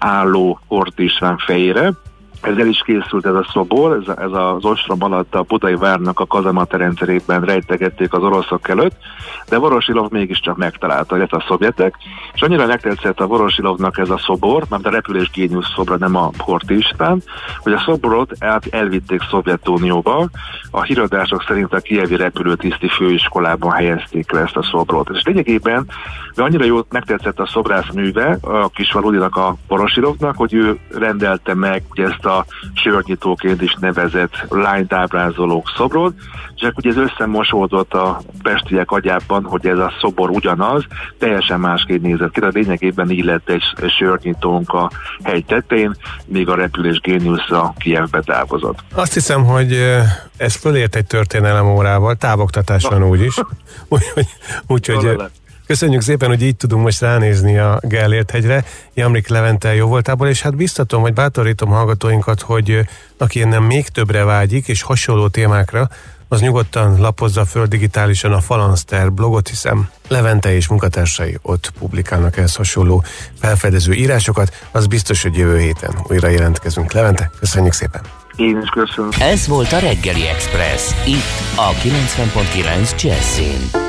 álló István fejére, ez el is készült ez a szobor, ez, ez az ostrom alatt a Budai várnak a kazamata rendszerében rejtegették az oroszok előtt, de Vorosilov mégiscsak megtalálta, illetve a szovjetek, és annyira megtetszett a Vorosilovnak ez a szobor, mert a repülés géniusz szobra, nem a Horti István, hogy a szoborot el, elvitték Szovjetunióba, a híradások szerint a kievi repülőtiszti főiskolában helyezték le ezt a szobrot. És lényegében de annyira jól megtetszett a szobrász műve a kis Valudinak a Vorosilovnak, hogy ő rendelte meg ezt a sörnyitóként is nevezett lányt ábrázolók szobrot, és akkor ugye ez összemosódott a pestiek agyában, hogy ez a szobor ugyanaz, teljesen másképp nézett ki, de lényegében így lett egy sörnyitónk a hegy tetején, míg a repülés géniusza Kievbe távozott. Azt hiszem, hogy ez fölért egy történelem órával, távoktatáson úgyis. Úgyhogy úgy, úgy, Köszönjük szépen, hogy így tudunk most ránézni a Gellért hegyre, Jamrik Levente jó voltából, és hát biztatom, hogy bátorítom hallgatóinkat, hogy aki nem még többre vágyik, és hasonló témákra, az nyugodtan lapozza föl digitálisan a Falanster blogot, hiszem Levente és munkatársai ott publikálnak ehhez hasonló felfedező írásokat. Az biztos, hogy jövő héten újra jelentkezünk. Levente, köszönjük szépen! Én is köszönöm. Ez volt a Reggeli Express, itt a 90.9 Jazzin.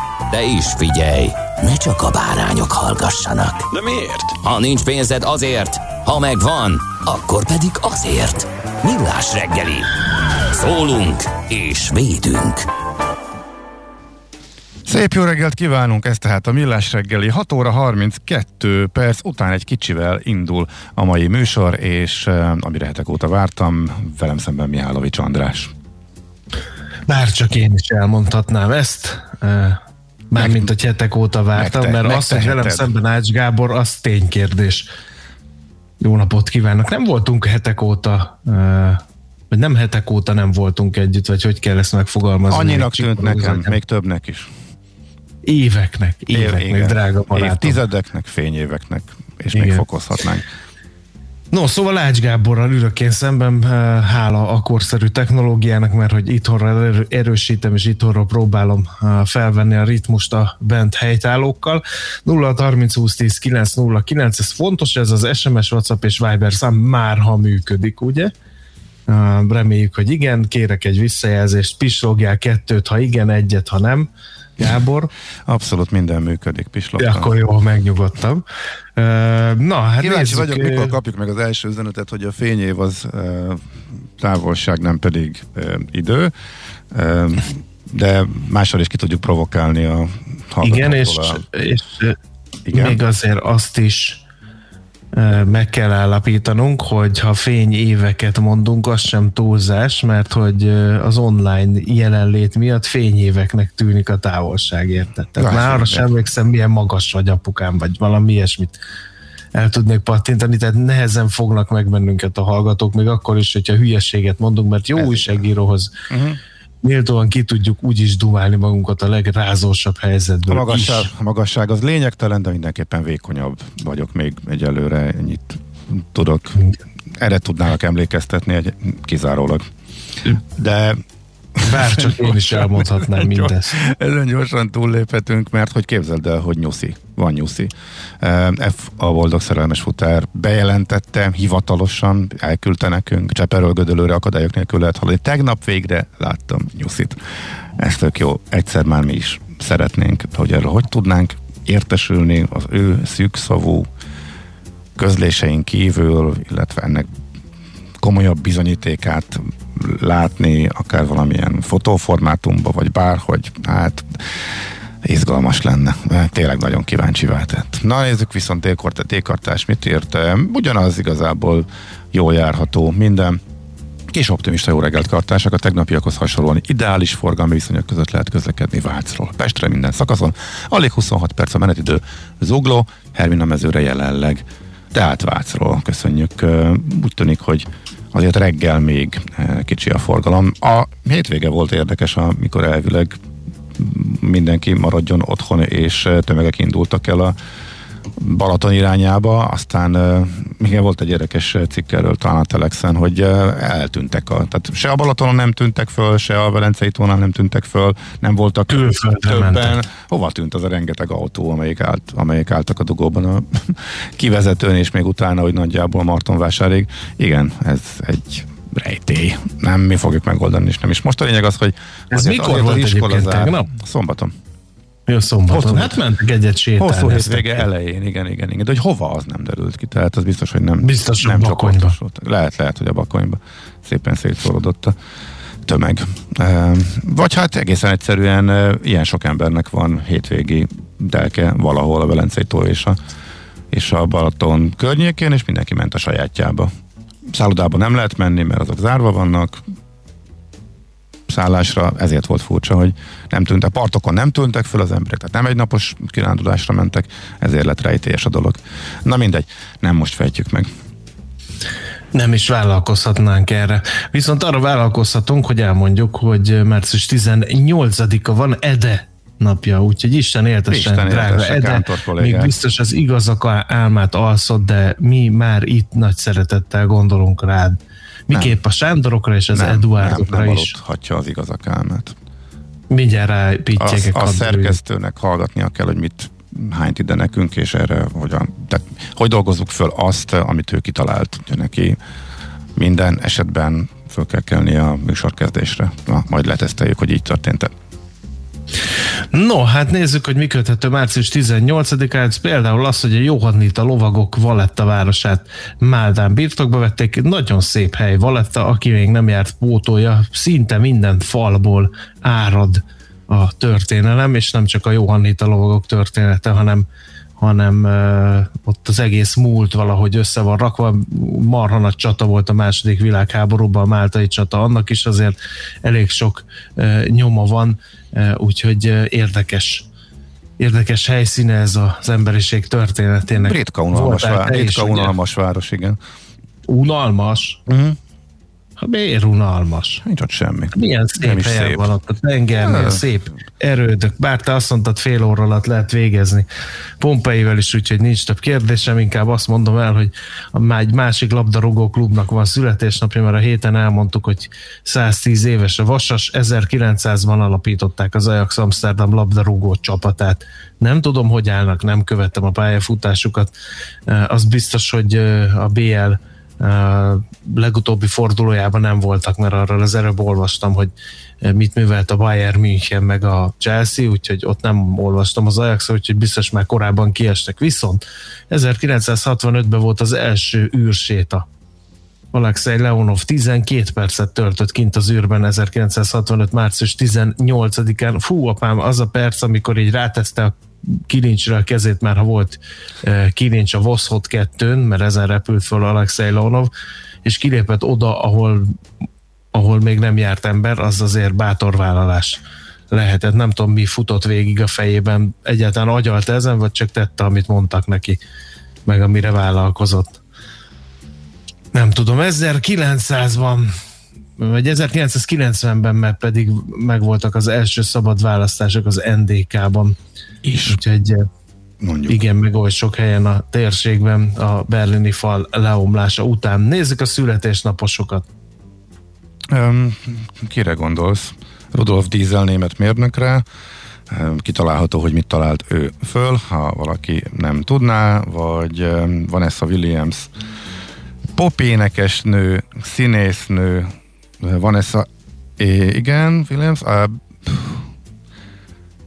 De is figyelj, ne csak a bárányok hallgassanak. De miért? Ha nincs pénzed azért, ha megvan, akkor pedig azért. Millás reggeli. Szólunk és védünk. Szép jó reggelt kívánunk, ez tehát a Millás reggeli 6 óra 32 perc után egy kicsivel indul a mai műsor, és uh, amire hetek óta vártam, velem szemben Mihálovics András. Már csak én is elmondhatnám ezt, mármint a hetek óta vártam, megte, mert azt, hogy velem szemben Ács Gábor, az ténykérdés. Jó napot kívánok! Nem voltunk hetek óta vagy nem hetek óta nem voltunk együtt, vagy hogy kell ezt megfogalmazni. Annyinak tűnt nekem, még többnek is. Éveknek, éveknek, Igen. drága barátom. Évtizedeknek, fényéveknek, és Igen. még fokozhatnánk. No, szóval Ács Gáborral ülök én szemben, eh, hála a korszerű technológiának, mert hogy itthonra erő- erősítem, és itthonra próbálom eh, felvenni a ritmust a bent helytállókkal. 0 30 20 10 909, ez fontos, ez az SMS, WhatsApp és Viber szám már ha működik, ugye? Eh, Reméljük, hogy igen, kérek egy visszajelzést, pislogják kettőt, ha igen, egyet, ha nem. Gábor, Abszolút minden működik, pislogtam. ja, akkor jó, megnyugodtam. Na, hát Kíváncsi nézzük, vagyok, mikor kapjuk meg az első üzenetet, hogy a fényév az távolság, nem pedig idő, de máshol is ki tudjuk provokálni a Igen, és, és Igen. Még azért azt is meg kell állapítanunk, hogy ha fény éveket mondunk, az sem túlzás, mert hogy az online jelenlét miatt fényéveknek tűnik a távolság, érted? Tehát már arra sem emlékszem, milyen magas vagy apukám, vagy valami ilyesmit el tudnék pattintani, tehát nehezen fognak meg bennünket a hallgatók, még akkor is, hogyha hülyeséget mondunk, mert jó Ez újságíróhoz Uh-huh. Méltóan ki tudjuk úgy is dumálni magunkat a legrázósabb A helyzetből magasság, is. a magasság az lényegtelen, de mindenképpen vékonyabb vagyok még egyelőre, ennyit tudok. Erre tudnának emlékeztetni egy, kizárólag. De Bár csak én is elmondhatnám mindezt. Ezen gyorsan túlléphetünk, mert hogy képzeld el, hogy nyuszi. Van nyuszi. F a Boldog Szerelmes Futár bejelentette, hivatalosan elküldte nekünk, Cseperről Gödölőre akadályok nélkül lehet haladni. Tegnap végre láttam nyuszit. Ez tök jó. Egyszer már mi is szeretnénk, hogy erről hogy tudnánk értesülni az ő szűkszavú közléseink kívül, illetve ennek komolyabb bizonyítékát látni, akár valamilyen fotóformátumba, vagy bárhogy, hát izgalmas lenne. Tényleg nagyon kíváncsi váltett. Na nézzük viszont T-kartás mit írt. Ugyanaz igazából jól járható minden. Kis optimista jó reggelt kartások, a tegnapiakhoz hasonlóan ideális forgalmi viszonyok között lehet közlekedni Vácról. Pestre minden szakaszon, alig 26 perc a menetidő, Zugló, Hermina mezőre jelenleg. Tehát Vácról köszönjük. Úgy tűnik, hogy azért reggel még kicsi a forgalom. A hétvége volt érdekes, amikor elvileg mindenki maradjon otthon, és tömegek indultak el a Balaton irányába, aztán igen, volt egy érdekes cikk erről talán a Telexen, hogy eltűntek a, tehát se a Balatonon nem tűntek föl, se a Velencei tónál nem tűntek föl, nem voltak többen. mentek. Hova tűnt az a rengeteg autó, amelyik, állt, amelyik álltak a dugóban a kivezetőn, és még utána, hogy nagyjából Martonvásárig. Igen, ez egy rejtély. Nem mi fogjuk megoldani, és nem is. Most a lényeg az, hogy Ez mikor azért az volt iskola egyébként tegnap? Szombaton. Jó, szombaton. Hosszú hát mentek egyet sétálni. Hosszú hétvége elején, igen, igen, igen. De hogy hova, az nem derült ki. Tehát az biztos, hogy nem, Biztos, nem Bakonyba. csoportosult. Lehet, lehet, hogy a bakonyba szépen szétszórodott a tömeg. Vagy hát egészen egyszerűen ilyen sok embernek van hétvégi delke valahol a Velencei tó és a, és a Balaton környékén, és mindenki ment a sajátjába. Szállodába nem lehet menni, mert azok zárva vannak, szállásra, ezért volt furcsa, hogy nem tűntek, partokon nem tűntek föl az emberek, tehát nem egy napos kirándulásra mentek, ezért lett rejtélyes a dolog. Na mindegy, nem most fejtjük meg. Nem is vállalkozhatnánk erre. Viszont arra vállalkozhatunk, hogy elmondjuk, hogy március 18-a van Ede napja, úgyhogy Isten éltessen, Isten drága Ede. Még biztos az igazak álmát alszod, de mi már itt nagy szeretettel gondolunk rád. Miképp a Sándorokra és az nem, Eduardokra nem, nem is. aludhatja az igazak álmát. Mindjárt A, rápítjegek. a szerkesztőnek hallgatnia kell, hogy mit hányt ide nekünk, és erre hogyan, tehát hogy dolgozzuk föl azt, amit ő kitalált. Ugye neki minden esetben föl kell kelni a műsorkezdésre. Na, majd leteszteljük, hogy így történt-e. No, hát nézzük, hogy mi köthető március 18-án. Ez például az, hogy a Johannita lovagok Valetta városát Máldán birtokba vették. Nagyon szép hely Valetta, aki még nem járt pótolja, szinte minden falból árad a történelem, és nem csak a Johannita lovagok története, hanem hanem ott az egész múlt valahogy össze van rakva. Marha nagy csata volt a második világháborúban, a Máltai csata, annak is azért elég sok nyoma van, úgyhogy érdekes érdekes helyszíne ez az emberiség történetének. Ritka unalmas, Voltál vá- te is, ritka ugye? unalmas város, igen. Unalmas? Uh-huh. Miért unalmas? Nincs ott semmi. Milyen szép Nem is helyen szép. van ott a tengernél, szép erődök. Bár te azt mondtad, fél óra alatt lehet végezni. Pompeivel is, úgyhogy nincs több kérdésem, inkább azt mondom el, hogy egy másik labdarúgó klubnak van születésnapja, mert a héten elmondtuk, hogy 110 éves a Vasas, 1900-ban alapították az Ajax Amsterdam labdarúgó csapatát. Nem tudom, hogy állnak, nem követtem a pályafutásukat. Az biztos, hogy a BL legutóbbi fordulójában nem voltak, mert arról az előbb olvastam, hogy mit művelt a Bayern München meg a Chelsea, úgyhogy ott nem olvastam az ajax úgyhogy biztos már korábban kiestek. Viszont 1965-ben volt az első űrséta. Alexei Leonov 12 percet töltött kint az űrben 1965. március 18-án. Fú, apám, az a perc, amikor így ráteszte a kilincsre a kezét, mert ha volt eh, kilincs a Voszhot 2-n, mert ezen repült föl Alexei Leonov, és kilépett oda, ahol, ahol még nem járt ember, az azért bátor vállalás lehetett. Nem tudom, mi futott végig a fejében. Egyáltalán agyalt ezen, vagy csak tette, amit mondtak neki, meg amire vállalkozott. Nem tudom, 1900-ban vagy 1990-ben meg pedig megvoltak az első szabad választások az NDK-ban. Is. Úgyhogy eh, Mondjuk. igen, meg oly sok helyen a térségben a berlini fal leomlása után. Nézzük a születésnaposokat. Um, kire gondolsz? Rudolf Diesel német mérnökre, um, kitalálható, hogy mit talált ő föl, ha valaki nem tudná, vagy um, Vanessa Williams popénekesnő, színésznő, Vanessa, é, igen, Williams,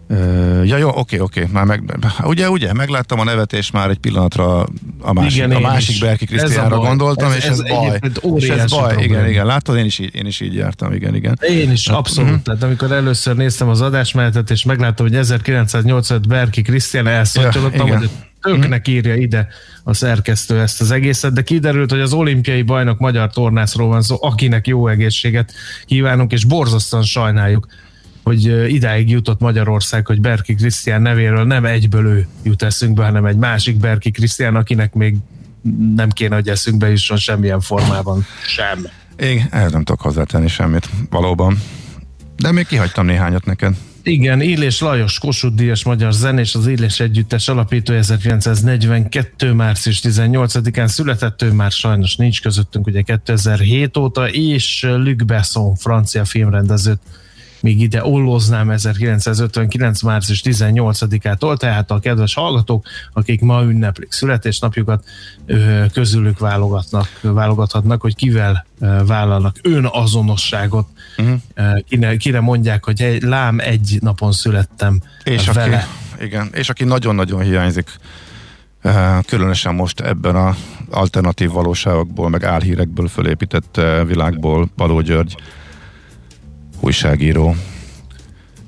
Uh, ja, jó, oké, oké, már meg, ugye, ugye, megláttam a nevet, és már egy pillanatra a másik, Igen, a másik. Berki a Krisztiánra gondoltam, Ez- és ez ez, baj. És ez baj, probléma. igen, igen, látod, én is, így, én is így jártam, igen, igen. Én is, abszolút. Mhm. Tehát amikor először néztem az adásmenetet, és megláttam, hogy 1985 Berki Krisztián elszontyolottam, Ja, hogy töknek írja ide a szerkesztő ezt az egészet, de kiderült, hogy az olimpiai bajnok magyar tornászról van szó, akinek jó egészséget kívánunk, és borzasztóan sajnáljuk, hogy idáig jutott Magyarország, hogy Berki Krisztián nevéről nem egyből ő jut eszünkbe, hanem egy másik Berki Krisztián, akinek még nem kéne, hogy eszünkbe jusson semmilyen formában. Sem. Én ehhez nem tudok hozzátenni semmit, valóban. De még kihagytam néhányat neked. Igen, Illés Lajos Kossuth Díjas magyar zenés, az Illés Együttes alapító 1942. március 18-án született, ő már sajnos nincs közöttünk, ugye 2007 óta, és Luc Besson, francia filmrendezőt még ide olloznám 1959. március 18-ától, tehát a kedves hallgatók, akik ma ünneplik születésnapjukat, közülük válogatnak, válogathatnak, hogy kivel vállalnak önazonosságot, uh-huh. kire, kire mondják, hogy egy, lám egy napon születtem És vele. aki, igen, és aki nagyon-nagyon hiányzik, különösen most ebben a alternatív valóságokból, meg álhírekből fölépített világból Baló György, újságíró,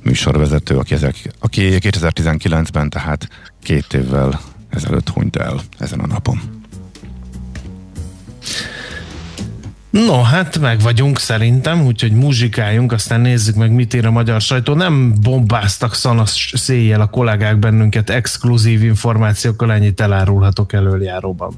műsorvezető, aki, ezek, aki 2019-ben, tehát két évvel ezelőtt hunyt el ezen a napon. No, hát meg vagyunk szerintem, úgyhogy muzsikáljunk, aztán nézzük meg, mit ír a magyar sajtó. Nem bombáztak szanasz széjjel a kollégák bennünket exkluzív információkkal, ennyit elárulhatok előjáróban.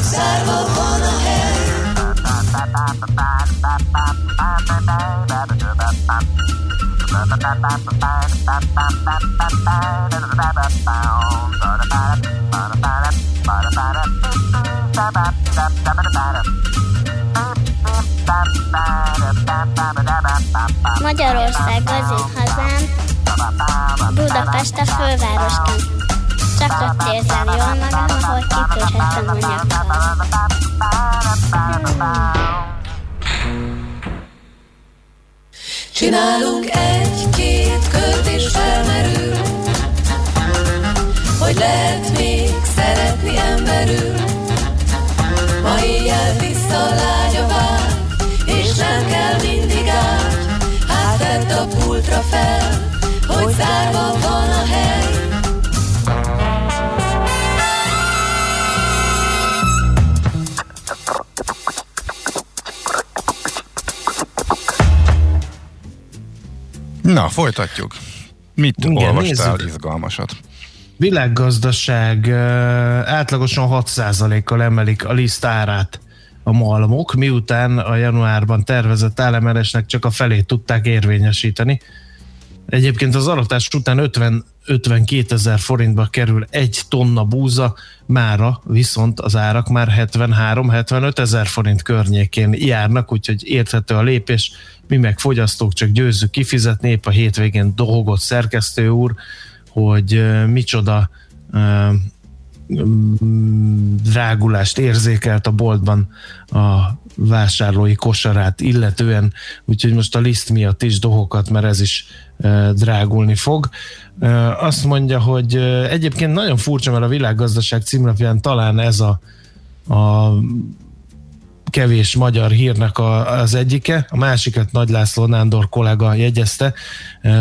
Hogy zárva van a Magyarország az én hazám, Budapest a fővárosként. Csak érzem jól magam, ahol kitörhetem a nyakkal. Csinálunk egy-két kört és felmerül Hogy lehet még szeretni emberül. Ma éjjel tiszta lágy a vár És nem kell mindig át. Átvett a pultra fel Hogy zárva van a hely Na, folytatjuk. Mit Igen, olvastál nézzük. izgalmasat? Világgazdaság átlagosan 6%-kal emelik a liszt árát a malmok, miután a januárban tervezett állameresnek csak a felét tudták érvényesíteni. Egyébként az aratás után 50 52 ezer forintba kerül egy tonna búza, mára viszont az árak már 73-75 ezer forint környékén járnak, úgyhogy érthető a lépés, mi meg fogyasztók csak győzzük kifizetni, épp a hétvégén dolgott szerkesztő úr, hogy micsoda mm, drágulást érzékelt a boltban a vásárlói kosarát illetően, úgyhogy most a liszt miatt is dohokat, mert ez is drágulni fog. Azt mondja, hogy egyébként nagyon furcsa, mert a világgazdaság címlapján talán ez a, a kevés magyar hírnek a, az egyike, a másikat Nagy László Nándor kollega jegyezte.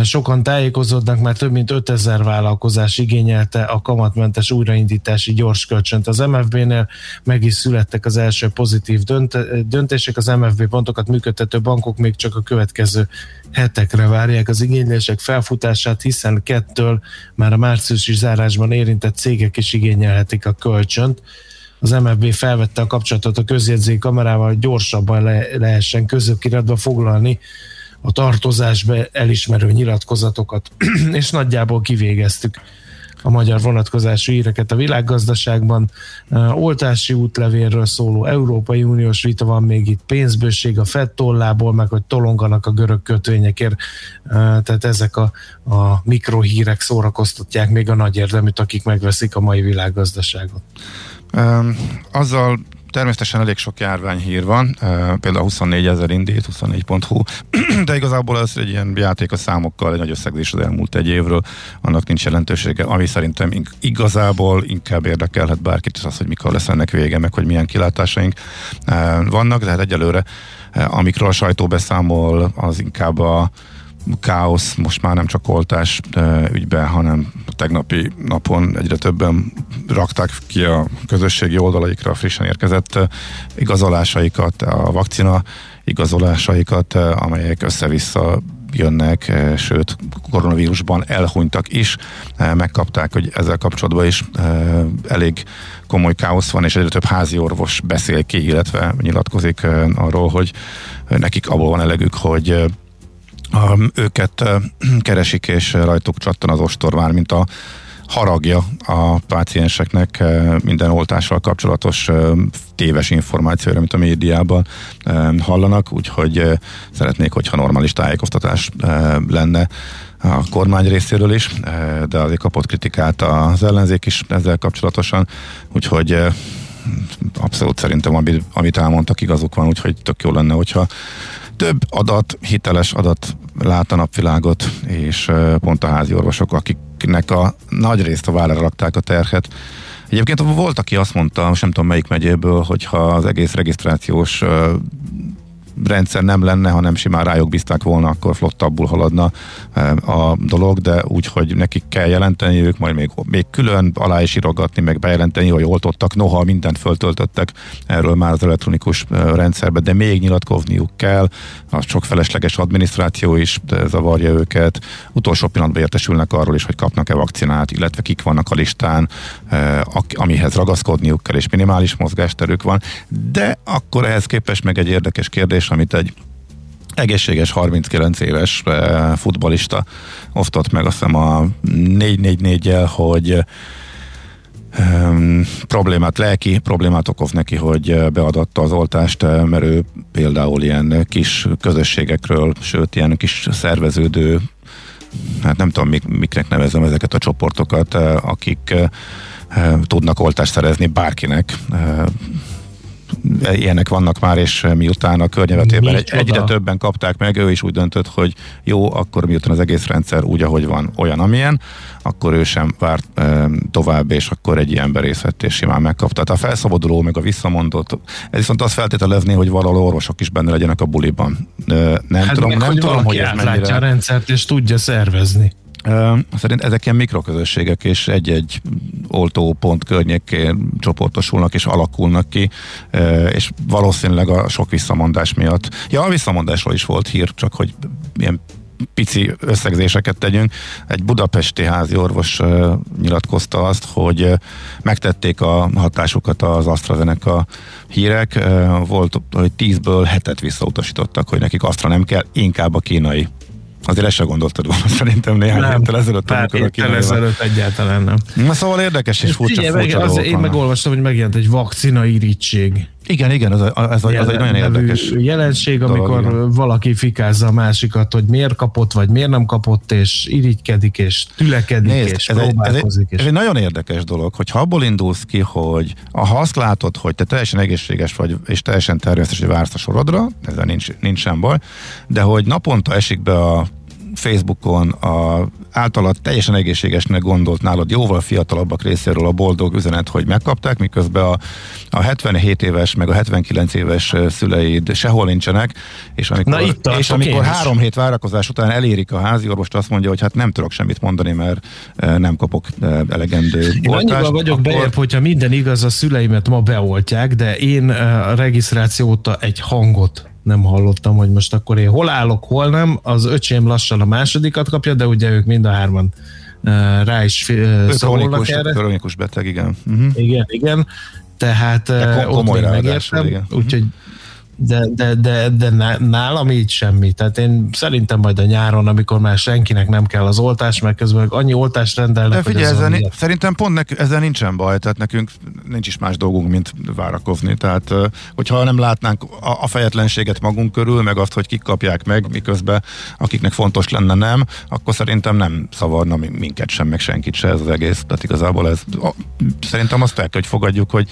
Sokan tájékozódnak, már több mint 5000 vállalkozás igényelte a kamatmentes újraindítási gyors kölcsönt az MFB-nél, meg is születtek az első pozitív dönt- döntések, az MFB pontokat működtető bankok még csak a következő hetekre várják az igénylések felfutását, hiszen kettől már a márciusi zárásban érintett cégek is igényelhetik a kölcsönt az MFB felvette a kapcsolatot a közjegyzői kamerával, hogy gyorsabban le, lehessen közökiratba foglalni a tartozásba elismerő nyilatkozatokat, és nagyjából kivégeztük a magyar vonatkozású íreket a világgazdaságban. Oltási útlevélről szóló Európai Uniós vita van még itt, pénzbőség a Fed tollából, meg hogy tolonganak a görög kötvényekért, tehát ezek a, a mikrohírek szórakoztatják még a nagy érdeműt, akik megveszik a mai világgazdaságot. Azzal természetesen elég sok járványhír van, például 24 ezer indít, 24.hu, de igazából ez egy ilyen játék a számokkal, egy nagy összegzés az elmúlt egy évről, annak nincs jelentősége, ami szerintem igazából inkább érdekelhet bárkit az, hogy mikor lesz ennek vége, meg hogy milyen kilátásaink vannak, de hát egyelőre amikről a sajtó beszámol, az inkább a káosz, most már nem csak oltás ügyben, hanem tegnapi napon egyre többen rakták ki a közösségi oldalaikra frissen érkezett igazolásaikat, a vakcina igazolásaikat, amelyek össze-vissza jönnek, sőt koronavírusban elhunytak is, megkapták, hogy ezzel kapcsolatban is elég komoly káosz van, és egyre több házi orvos beszél ki, illetve nyilatkozik arról, hogy nekik abból van elegük, hogy őket keresik, és rajtuk csattan az ostor már, mint a haragja a pácienseknek minden oltással kapcsolatos téves információra, amit a médiában hallanak, úgyhogy szeretnék, hogyha normális tájékoztatás lenne a kormány részéről is, de azért kapott kritikát az ellenzék is ezzel kapcsolatosan, úgyhogy abszolút szerintem, amit elmondtak, igazuk van, úgyhogy tök jó lenne, hogyha több adat, hiteles adat lát a napvilágot, és pont a házi orvosok, akiknek a nagy részt a vállára rakták a terhet. Egyébként volt, aki azt mondta, most nem tudom melyik megyéből, hogyha az egész regisztrációs rendszer nem lenne, hanem simán rájuk bízták volna, akkor flottabbul haladna a dolog, de úgy, hogy nekik kell jelenteni ők, majd még, még külön alá is írogatni, meg bejelenteni, hogy oltottak, noha mindent föltöltöttek erről már az elektronikus rendszerbe, de még nyilatkozniuk kell, az sok felesleges adminisztráció is zavarja őket, utolsó pillanatban értesülnek arról is, hogy kapnak-e vakcinát, illetve kik vannak a listán, amihez ragaszkodniuk kell, és minimális mozgásterük van, de akkor ehhez képest meg egy érdekes kérdés, amit egy egészséges 39 éves eh, futbalista osztott meg azt hiszem a 444-jel, hogy um, problémát, lelki problémát okoz neki, hogy eh, beadatta az oltást, eh, mert ő például ilyen kis közösségekről, sőt ilyen kis szerveződő, hát nem tudom mik, miknek nevezem ezeket a csoportokat, akik tudnak oltást szerezni bárkinek ilyenek vannak már, és miután a környezetében egy, egyre többen kapták meg, ő is úgy döntött, hogy jó, akkor miután az egész rendszer úgy, ahogy van, olyan, amilyen, akkor ő sem várt e, tovább, és akkor egy ilyen berészett és simán megkapta. Tehát a felszabaduló, meg a visszamondott, ez viszont azt feltételezni, hogy valahol orvosok is benne legyenek a buliban. E, nem hát tudom, meg, nem hogy tudom, hogy ez mennyire... a rendszert, és tudja szervezni. Szerint ezek ilyen mikroközösségek, és egy-egy oltópont környékén csoportosulnak és alakulnak ki, és valószínűleg a sok visszamondás miatt. Ja, a visszamondásról is volt hír, csak hogy ilyen pici összegzéseket tegyünk. Egy budapesti házi orvos nyilatkozta azt, hogy megtették a hatásukat az AstraZeneca hírek. Volt, hogy tízből hetet visszautasítottak, hogy nekik Astra nem kell, inkább a kínai Azért ezt se gondoltad volna szerintem néhány nem, héttel ezelőtt. Pár héttel ezelőtt egyáltalán nem. Na szóval érdekes és furcsa, Figyelj, furcsa az, Én megolvastam, hogy megjelent egy vakcina irítség. Igen, igen, ez, a, ez, a, ez egy nagyon érdekes jelenség, dolog, amikor igen. valaki fikázza a másikat, hogy miért kapott, vagy miért nem kapott, és irigykedik, és tülekedik, Nézd, és ez próbálkozik. Egy, ez, egy, ez egy nagyon érdekes dolog, hogy ha abból indulsz ki, hogy ha azt látod, hogy te teljesen egészséges vagy, és teljesen természetes, hogy vársz a sorodra, ezzel nincs, nincs sem baj, de hogy naponta esik be a Facebookon a általad teljesen egészségesnek gondolt nálad jóval fiatalabbak részéről a boldog üzenet, hogy megkapták, miközben a, a 77 éves, meg a 79 éves szüleid sehol nincsenek, és amikor, Na, itt és amikor három hét várakozás után elérik a házi orvost, azt mondja, hogy hát nem tudok semmit mondani, mert nem kapok elegendő én oltást. Annyiban vagyok akkor... bejebb, hogyha minden igaz, a szüleimet ma beoltják, de én a regisztráció óta egy hangot nem hallottam, hogy most akkor én hol állok, hol nem. Az öcsém lassan a másodikat kapja, de ugye ők mind a hárman rá is szólnak erre. Kronikus beteg, igen. Uh-huh. Igen, igen. Tehát ott még megértem. Úgyhogy de, de, de, de nálam így semmi. Tehát én szerintem majd a nyáron, amikor már senkinek nem kell az oltás, mert közben annyi oltást rendelnek, de figyelj, ezzel ni- szerintem pont nek- ezzel nincsen baj, tehát nekünk nincs is más dolgunk, mint várakozni. Tehát, hogyha nem látnánk a, a fejetlenséget magunk körül, meg azt, hogy kik kapják meg, miközben akiknek fontos lenne nem, akkor szerintem nem szavarna minket sem, meg senkit se ez az egész. Tehát igazából ez, a, szerintem azt el kell, hogy fogadjuk, hogy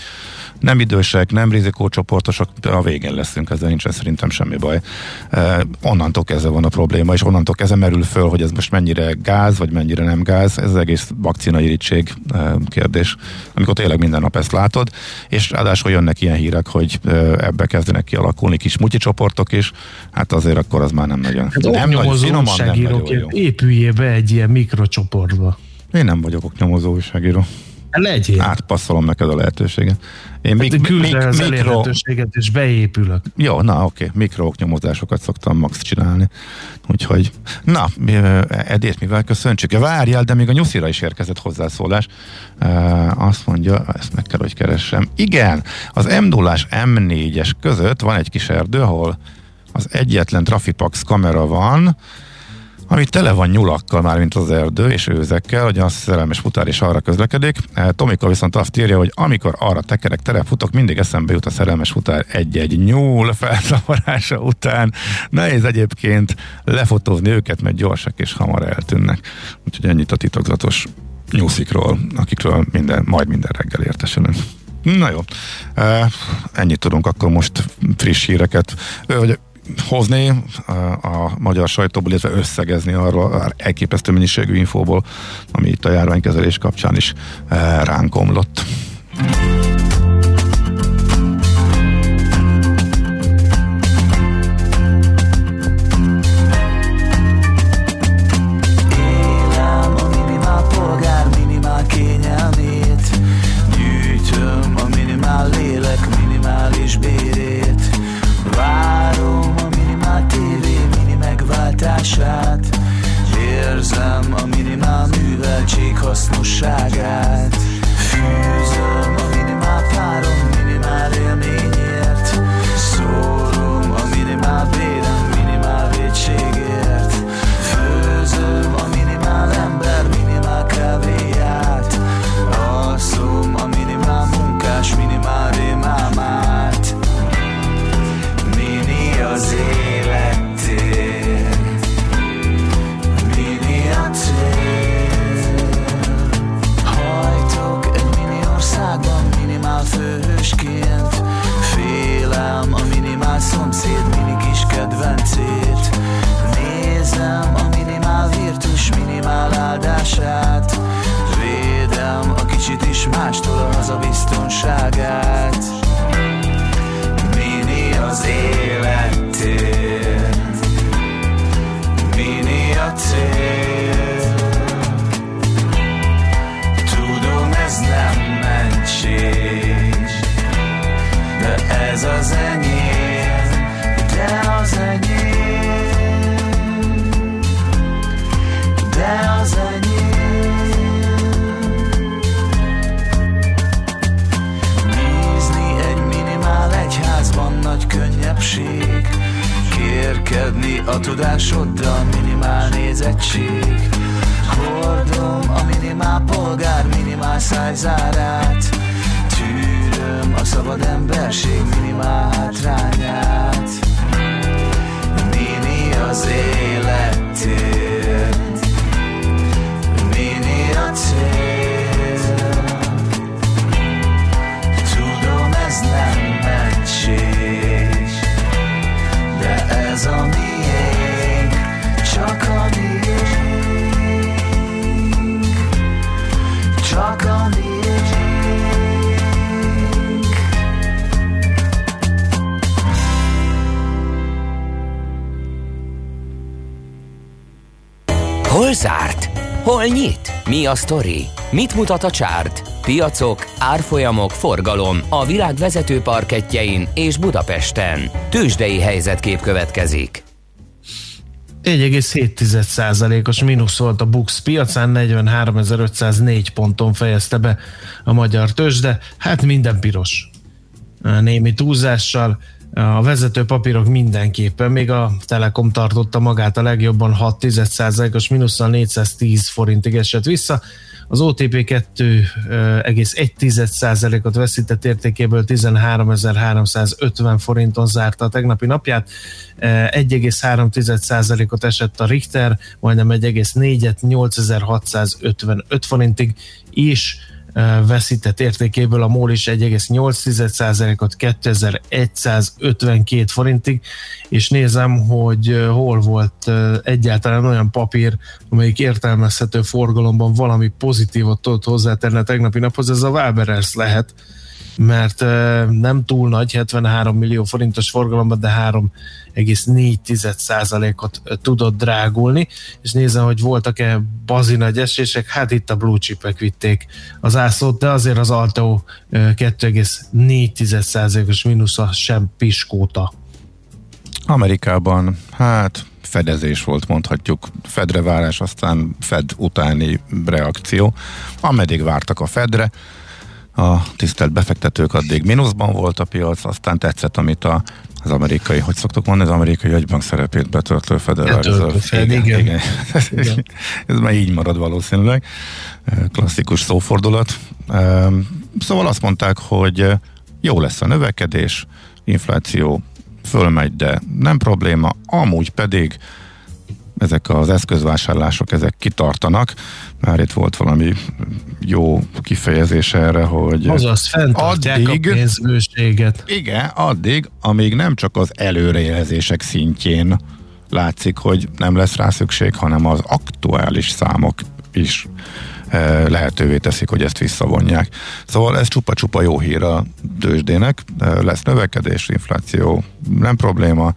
nem idősek, nem rizikócsoportosok, a végén leszünk, ezzel nincsen szerintem semmi baj. Eh, onnantól kezdve van a probléma, és onnantól kezdve merül föl, hogy ez most mennyire gáz, vagy mennyire nem gáz, ez az egész vakcinairigység eh, kérdés, amikor tényleg minden nap ezt látod, és ráadásul jönnek ilyen hírek, hogy eh, ebbe kezdenek kialakulni kis csoportok is, hát azért akkor az már nem nagyon. Hát nem nagy, finoman, nem nagyon jó. Épüljél be egy ilyen mikrocsoportba. Én nem vagyok oknyomozó újságíró. Legyél. Átpasszolom neked a lehetőséget. Én hát mik, mik, az mikro... és beépülök. Jó, na oké, okay. nyomozásokat szoktam max csinálni. Úgyhogy, na, Edét mivel köszöntsük? Várjál, de még a nyuszira is érkezett hozzászólás. azt mondja, ezt meg kell, hogy keressem. Igen, az m 0 M4-es között van egy kis erdő, ahol az egyetlen Trafipax kamera van, ami tele van nyulakkal már, mint az erdő, és őzekkel, hogy a szerelmes futár is arra közlekedik. E, Tomika viszont azt írja, hogy amikor arra tekerek, terepfutok, mindig eszembe jut a szerelmes futár egy-egy nyúl felszavarása után. Nehéz egyébként lefotózni őket, mert gyorsak és hamar eltűnnek. Úgyhogy ennyit a titokzatos nyúszikról, akikről minden, majd minden reggel értesülünk. Na jó, e, ennyit tudunk akkor most friss híreket. Hogy hozni a magyar sajtóból, illetve összegezni arról elképesztő mennyiségű infóból, ami itt a járványkezelés kapcsán is e, ránk omlott. послушага hatását. Védem a kicsit is mástól a biztonságát. Mini az élettér Mini a tér Tudom ez nem mentség De ez az enyém. Könnyebbség Kérkedni a tudásoddal minimál nézettség. Hordom a minimál polgár minimál szájzárát Tűröm a szabad emberség minimál hátrányát. Mini az életér Hol zárt? Hol nyit? Mi a sztori? Mit mutat a csárt? Piacok, árfolyamok, forgalom a világ vezető parketjein és Budapesten. Tősdei helyzetkép következik. 1,7%-os mínusz volt a Bux piacán, 43.504 ponton fejezte be a magyar tőzsde, hát minden piros. Némi túlzással, a vezető papírok mindenképpen, még a Telekom tartotta magát a legjobban 6,1%-os mínusszal 410 forintig esett vissza, az OTP 2,1%-ot veszített értékéből 13.350 forinton zárta a tegnapi napját, 1,3%-ot esett a Richter, majdnem 1,4-et 8655 forintig, és veszített értékéből. A MOL is 1,8%-ot 2152 forintig, és nézem, hogy hol volt egyáltalán olyan papír, amelyik értelmezhető forgalomban valami pozitívot tudott hozzátenni a tegnapi naphoz, ez a Waberers lehet, mert nem túl nagy, 73 millió forintos forgalomban, de 3,4%-ot tudott drágulni, és nézem, hogy voltak-e bazi nagy esések, hát itt a blue chipek vitték az ászlót, de azért az Alteo 2,4%-os mínusza sem piskóta. Amerikában, hát fedezés volt, mondhatjuk. Fedre várás, aztán Fed utáni reakció. Ameddig vártak a Fedre, a tisztelt befektetők addig mínuszban volt a piac, aztán tetszett, amit a, az amerikai, hogy szoktuk mondani, az amerikai jegybank szerepét betöltő Federal Reserve. Igen, igen. igen. igen. Ez már így marad valószínűleg. Klasszikus szófordulat. Szóval azt mondták, hogy jó lesz a növekedés, infláció fölmegy, de nem probléma, amúgy pedig ezek az eszközvásárlások, ezek kitartanak. Már itt volt valami jó kifejezés erre, hogy Azaz, fenntartják addig, a pénzbőséget. Igen, addig, amíg nem csak az előrejelzések szintjén látszik, hogy nem lesz rá szükség, hanem az aktuális számok is eh, lehetővé teszik, hogy ezt visszavonják. Szóval ez csupa-csupa jó hír a tőzsdének, lesz növekedés, infláció, nem probléma,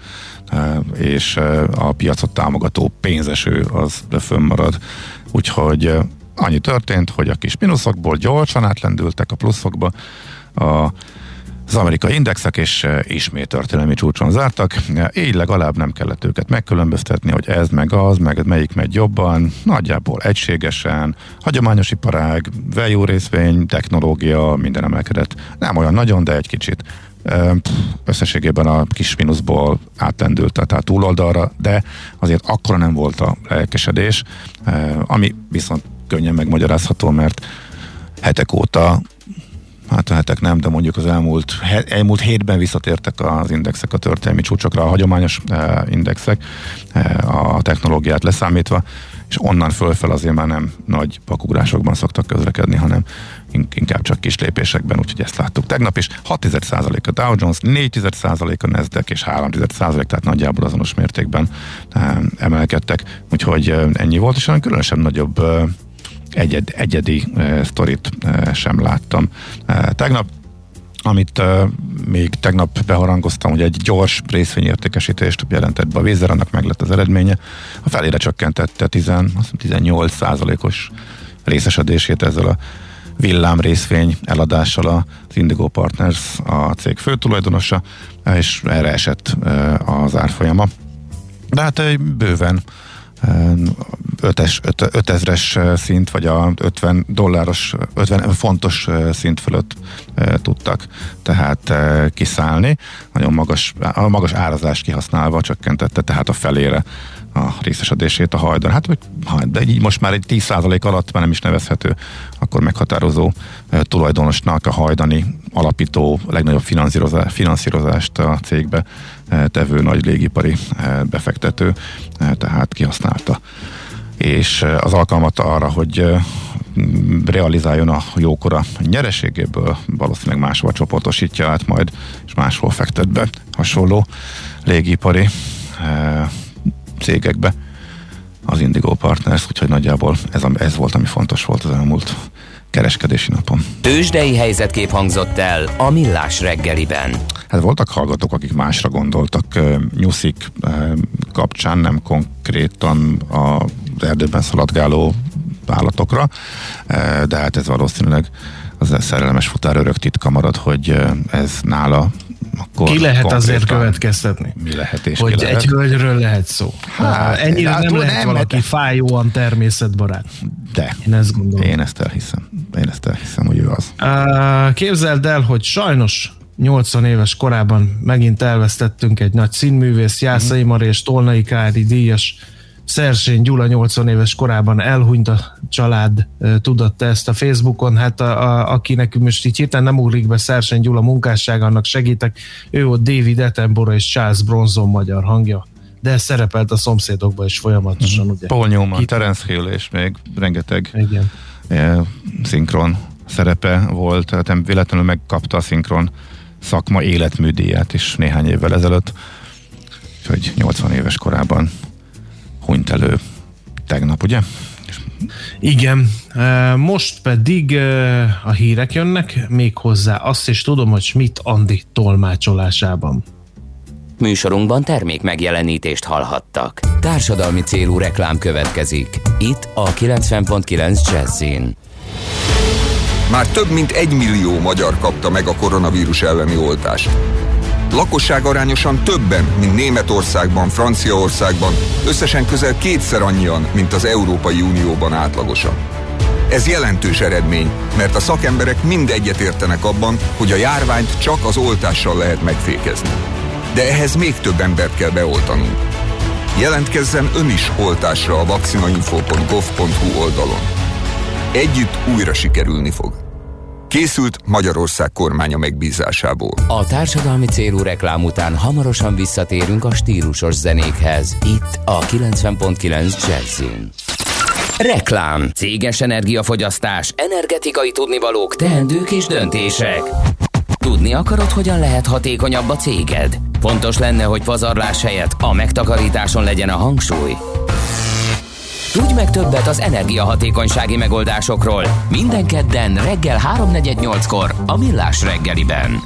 és a piacot támogató pénzeső az fönnmarad. Úgyhogy annyi történt, hogy a kis mínuszokból gyorsan átlendültek a pluszokba, a az amerikai indexek és ismét történelmi csúcson zártak, így legalább nem kellett őket megkülönböztetni, hogy ez meg az, meg melyik megy jobban, nagyjából egységesen, hagyományos iparág, value részvény, technológia, minden emelkedett. Nem olyan nagyon, de egy kicsit összességében a kis mínuszból átlendült, tehát túloldalra, de azért akkora nem volt a lelkesedés, ami viszont könnyen megmagyarázható, mert hetek óta hát a hetek nem, de mondjuk az elmúlt, elmúlt hétben visszatértek az indexek a történelmi csúcsokra, a hagyományos indexek, a technológiát leszámítva, és onnan fölfel azért már nem nagy pakugrásokban szoktak közlekedni, hanem inkább csak kis lépésekben, úgyhogy ezt láttuk. Tegnap is 6 a Dow Jones, 4 a Nasdaq és 3% tehát nagyjából azonos mértékben emelkedtek, úgyhogy ennyi volt, és olyan különösen nagyobb egyed, egyedi sztorit sem láttam. Tegnap amit uh, még tegnap beharangoztam, hogy egy gyors részvényértékesítést jelentett be a Vézer, annak meg lett az eredménye. A felére csökkentette 10, 18 százalékos részesedését ezzel a villám részvény eladással az Indigo Partners a cég főtulajdonosa, és erre esett uh, az árfolyama. De hát uh, bőven 5-es, 5000-es szint, vagy a 50 dolláros, 50 fontos szint fölött tudtak tehát kiszállni. Nagyon magas, a magas árazást kihasználva csökkentette tehát a felére a részesedését a hajdan. Hát, de így most már egy 10% alatt már nem is nevezhető, akkor meghatározó tulajdonosnak a hajdani alapító legnagyobb finanszírozást a cégbe tevő nagy légipari befektető, tehát kihasználta. És az alkalmat arra, hogy realizáljon a jókora nyereségéből, valószínűleg máshol csoportosítja át majd, és máshol fektet be hasonló légipari cégekbe. Az Indigo Partners, úgyhogy nagyjából ez, ez volt, ami fontos volt az elmúlt kereskedési napon. Tőzsdei helyzetkép hangzott el a Millás reggeliben. Hát voltak hallgatók, akik másra gondoltak nyuszik kapcsán, nem konkrétan az erdőben szaladgáló állatokra, de hát ez valószínűleg az szerelmes futár örök titka marad, hogy ez nála akkor Ki lehet azért következtetni? Mi lehet és Hogy lehet? egy hölgyről lehet szó. Hát, ennyire hát, nem lehet nem, valaki de... fájóan természetbarát. De. Én ezt gondolom. Én ezt elhiszem. Én ezt elhiszem, hogy ő az. Képzeld el, hogy sajnos 80 éves korában megint elvesztettünk egy nagy színművész, Jászai Mari és Tolnai Kári díjas Szersény Gyula 80 éves korában elhunyt a család, tudatta ezt a Facebookon, hát a, a, aki nekünk most így hirtelen nem ugrik be Szersény Gyula munkássága, annak segítek, ő volt David Attenborough és Charles Bronson magyar hangja de szerepelt a szomszédokban is folyamatosan, mm-hmm. ugye? Paul Newman, Kit... Terence Hill és még rengeteg Igen. E, szinkron szerepe volt, tehát nem véletlenül megkapta a szinkron szakma életműdíját is néhány évvel ezelőtt, úgyhogy 80 éves korában ugye? Igen, most pedig a hírek jönnek, még hozzá azt is tudom, hogy Schmidt Andi tolmácsolásában. Műsorunkban termék megjelenítést hallhattak. Társadalmi célú reklám következik. Itt a 90.9 Jazzin. Már több mint egy millió magyar kapta meg a koronavírus elleni oltást. Lakosság arányosan többen, mint Németországban, Franciaországban, összesen közel kétszer annyian, mint az Európai Unióban átlagosan. Ez jelentős eredmény, mert a szakemberek mind egyetértenek abban, hogy a járványt csak az oltással lehet megfékezni. De ehhez még több embert kell beoltanunk. Jelentkezzen ön is oltásra a vakcinainfo.gov.hu oldalon. Együtt újra sikerülni fog. Készült Magyarország kormánya megbízásából. A társadalmi célú reklám után hamarosan visszatérünk a stílusos zenékhez. Itt a 90.9 Jazzin. Reklám. Céges energiafogyasztás, energetikai tudnivalók, teendők és döntések. Tudni akarod, hogyan lehet hatékonyabb a céged? Fontos lenne, hogy pazarlás helyett a megtakarításon legyen a hangsúly. Tudj meg többet az energiahatékonysági megoldásokról. Minden kedden reggel 3.48-kor a Millás reggeliben.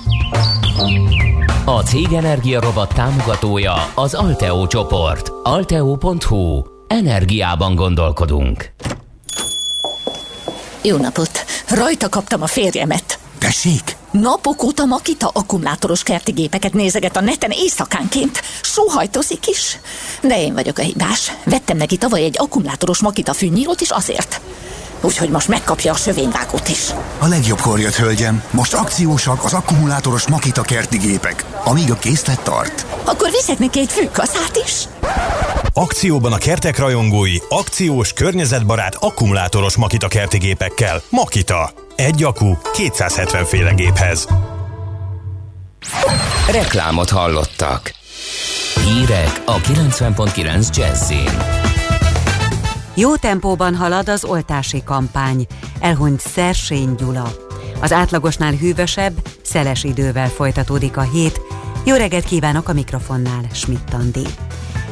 A Cég Energia Robot támogatója az Alteo csoport. Alteo.hu. Energiában gondolkodunk. Jó napot! Rajta kaptam a férjemet. Tessék? Napok óta Makita akkumulátoros kerti gépeket nézeget a neten éjszakánként. Sóhajtozik is. De én vagyok a hibás. Vettem neki tavaly egy akkumulátoros Makita fűnyírót is azért. Úgyhogy most megkapja a sövényvágót is. A legjobbkor jött, hölgyem. Most akciósak az akkumulátoros Makita kerti gépek, amíg a készlet tart. Akkor viszek neki egy fűkaszát is. Akcióban a kertek rajongói, akciós, környezetbarát, akkumulátoros Makita kerti gépekkel. Makita. Egy akku 270 féle géphez. Reklámot hallottak. Hírek a 90.9 Jazzin. Jó tempóban halad az oltási kampány. Elhunyt Szersény Gyula. Az átlagosnál hűvösebb, szeles idővel folytatódik a hét. Jó reggelt kívánok a mikrofonnál, Schmidt Andi.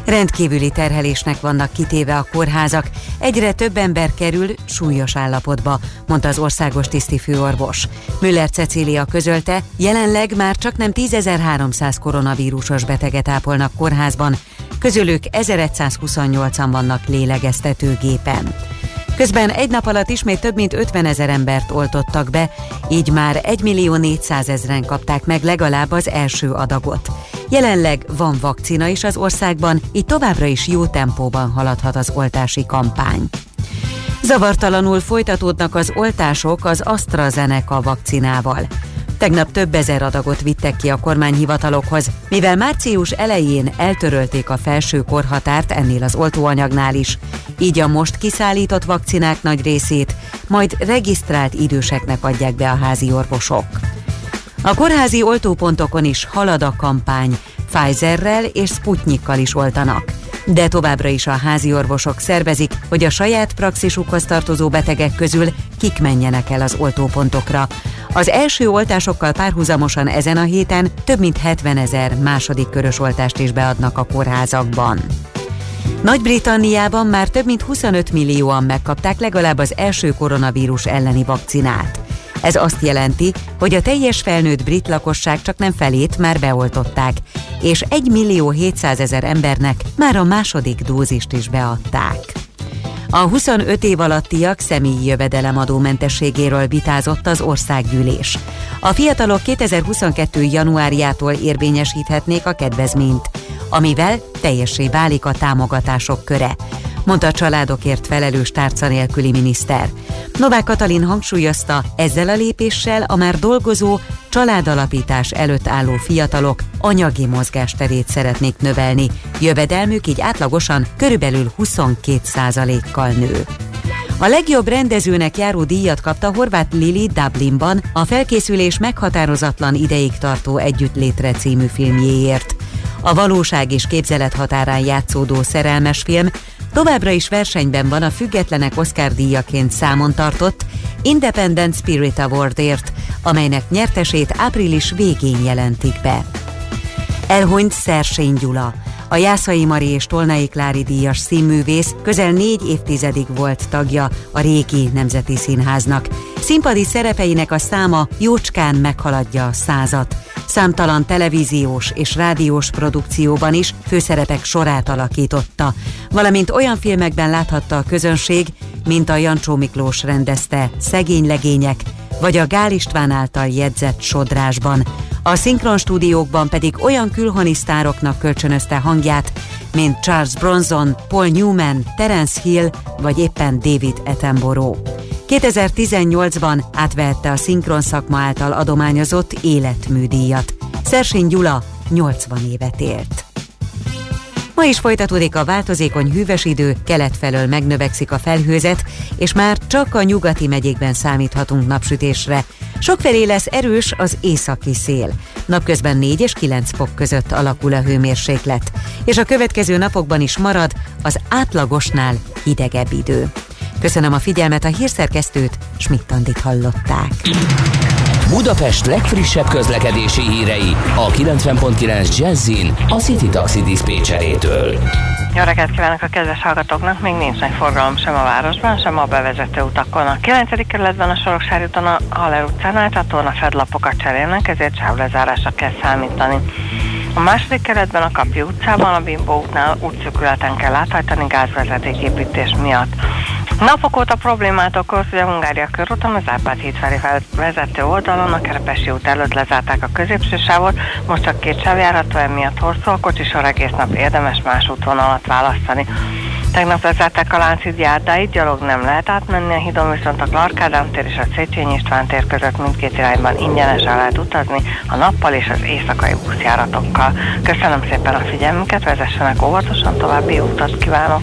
Rendkívüli terhelésnek vannak kitéve a kórházak, egyre több ember kerül súlyos állapotba, mondta az országos tiszti főorvos. Müller Cecília közölte, jelenleg már csak nem 10.300 koronavírusos beteget ápolnak kórházban, közülük 1128-an vannak lélegeztetőgépen. Közben egy nap alatt ismét több mint 50 ezer embert oltottak be, így már 1 millió 400 ezeren kapták meg legalább az első adagot. Jelenleg van vakcina is az országban, így továbbra is jó tempóban haladhat az oltási kampány. Zavartalanul folytatódnak az oltások az AstraZeneca vakcinával. Tegnap több ezer adagot vittek ki a kormányhivatalokhoz, mivel március elején eltörölték a felső korhatárt ennél az oltóanyagnál is, így a most kiszállított vakcinák nagy részét majd regisztrált időseknek adják be a házi orvosok. A kórházi oltópontokon is halad a kampány, Pfizerrel és Sputnikkal is oltanak. De továbbra is a házi orvosok szervezik, hogy a saját praxisukhoz tartozó betegek közül kik menjenek el az oltópontokra. Az első oltásokkal párhuzamosan ezen a héten több mint 70 ezer második körös oltást is beadnak a kórházakban. Nagy-Britanniában már több mint 25 millióan megkapták legalább az első koronavírus elleni vakcinát. Ez azt jelenti, hogy a teljes felnőtt brit lakosság csak nem felét már beoltották, és 1 millió 700 ezer embernek már a második dózist is beadták. A 25 év alattiak személyi jövedelemadómentességéről vitázott az országgyűlés. A fiatalok 2022. januárjától érvényesíthetnék a kedvezményt, amivel teljessé válik a támogatások köre mondta a családokért felelős tárca nélküli miniszter. Novák Katalin hangsúlyozta, ezzel a lépéssel a már dolgozó, családalapítás előtt álló fiatalok anyagi mozgásterét szeretnék növelni, jövedelmük így átlagosan körülbelül 22%-kal nő. A legjobb rendezőnek járó díjat kapta Horváth Lili Dublinban a felkészülés meghatározatlan ideig tartó együttlétre című filmjéért. A valóság és képzelet határán játszódó szerelmes film továbbra is versenyben van a függetlenek Oscar díjaként számon tartott Independent Spirit Awardért, amelynek nyertesét április végén jelentik be. Elhunyt Szersény Gyula, a Jászai Mari és Tolnai Klári díjas színművész közel négy évtizedig volt tagja a régi Nemzeti Színháznak. Színpadi szerepeinek a száma jócskán meghaladja a százat. Számtalan televíziós és rádiós produkcióban is főszerepek sorát alakította, valamint olyan filmekben láthatta a közönség, mint a Jancsó Miklós rendezte Szegény legények, vagy a Gál István által jegyzett sodrásban. A szinkron stúdiókban pedig olyan külhonisztároknak kölcsönözte hangját, mint Charles Bronson, Paul Newman, Terence Hill vagy éppen David Attenborough. 2018-ban átvehette a szinkron szakma által adományozott életműdíjat. Szersény Gyula 80 évet élt. Ma is folytatódik a változékony hűvös idő, kelet felől megnövekszik a felhőzet, és már csak a nyugati megyékben számíthatunk napsütésre. Sokfelé lesz erős az északi szél. Napközben 4 és 9 fok között alakul a hőmérséklet, és a következő napokban is marad az átlagosnál hidegebb idő. Köszönöm a figyelmet, a hírszerkesztőt, Schmidt-Tandit hallották. Budapest legfrissebb közlekedési hírei a 90.9 Jazzin a City Taxi Dispécsejétől. Jó reggelt kívánok a kedves hallgatóknak! Még nincs nagy forgalom sem a városban, sem a bevezető utakon. A 9. kerületben a Soroksári úton a Haller utcánál a torna fedlapokat cserélnek, ezért sávlezárásra kell számítani. A második keretben a Kapi utcában, a Bimbo útnál útszökületen kell áthajtani gázvezetéképítés miatt. Napok óta problémát okoz, hogy a Hungária körúton az Árpád híd felé vezető oldalon a Kerepesi út előtt lezárták a középső sávot, most csak két sáv járható, emiatt hosszú a kocsisor egész nap érdemes más útvonalat választani. Tegnap lezárták a Lánchíd járdáit, gyalog nem lehet átmenni a hídon, viszont a Clark Ádám tér és a Széchenyi István tér között mindkét irányban ingyenesen lehet utazni a nappal és az éjszakai buszjáratokkal. Köszönöm szépen a figyelmünket, vezessenek óvatosan, további utat kívánok!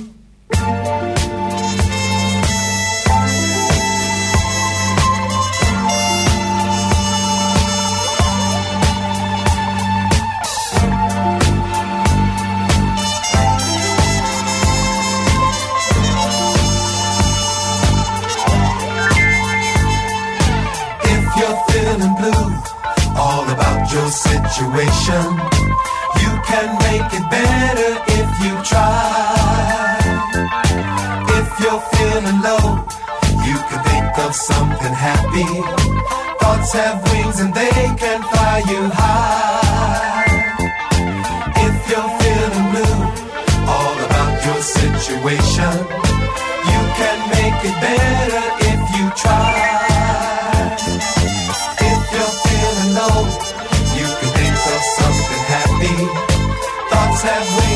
happy. Thoughts have wings and they can fly you high. If you're feeling blue, all about your situation, you can make it better if you try. If you're feeling low, you can think of something happy. Thoughts have wings.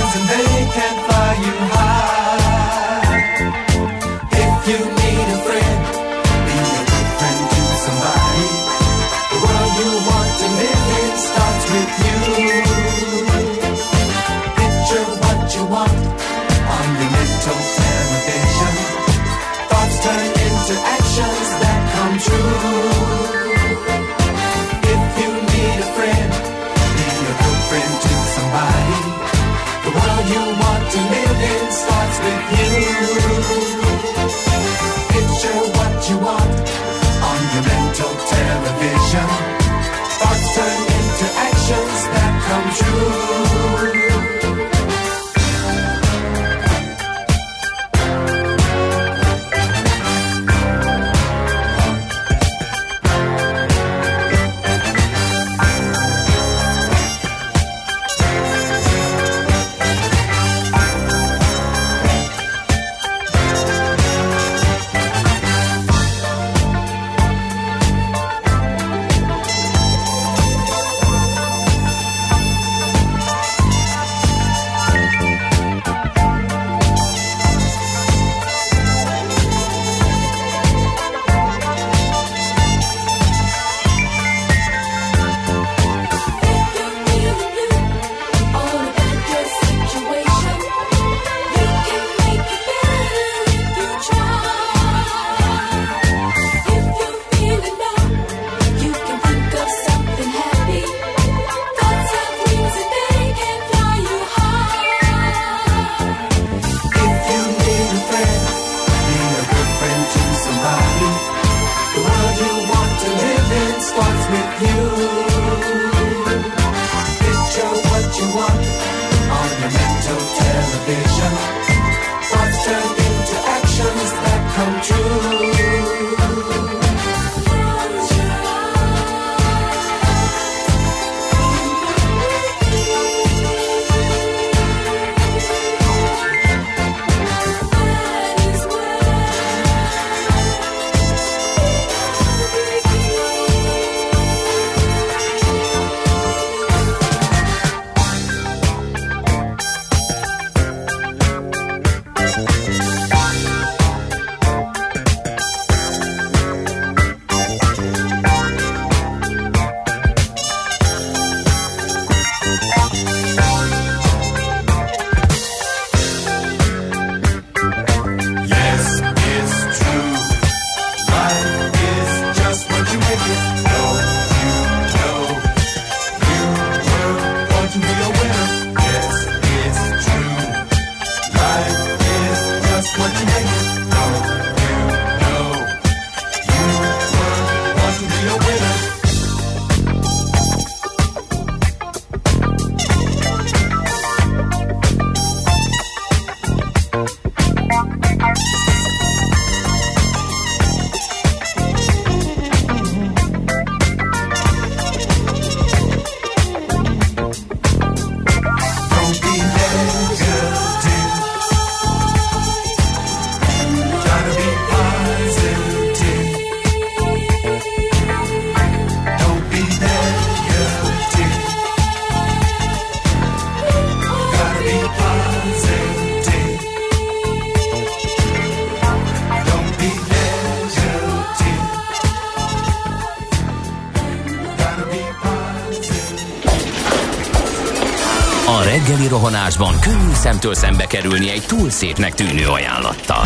Rohanásban könnyű szemtől szembe kerülni egy túl szépnek tűnő ajánlattal.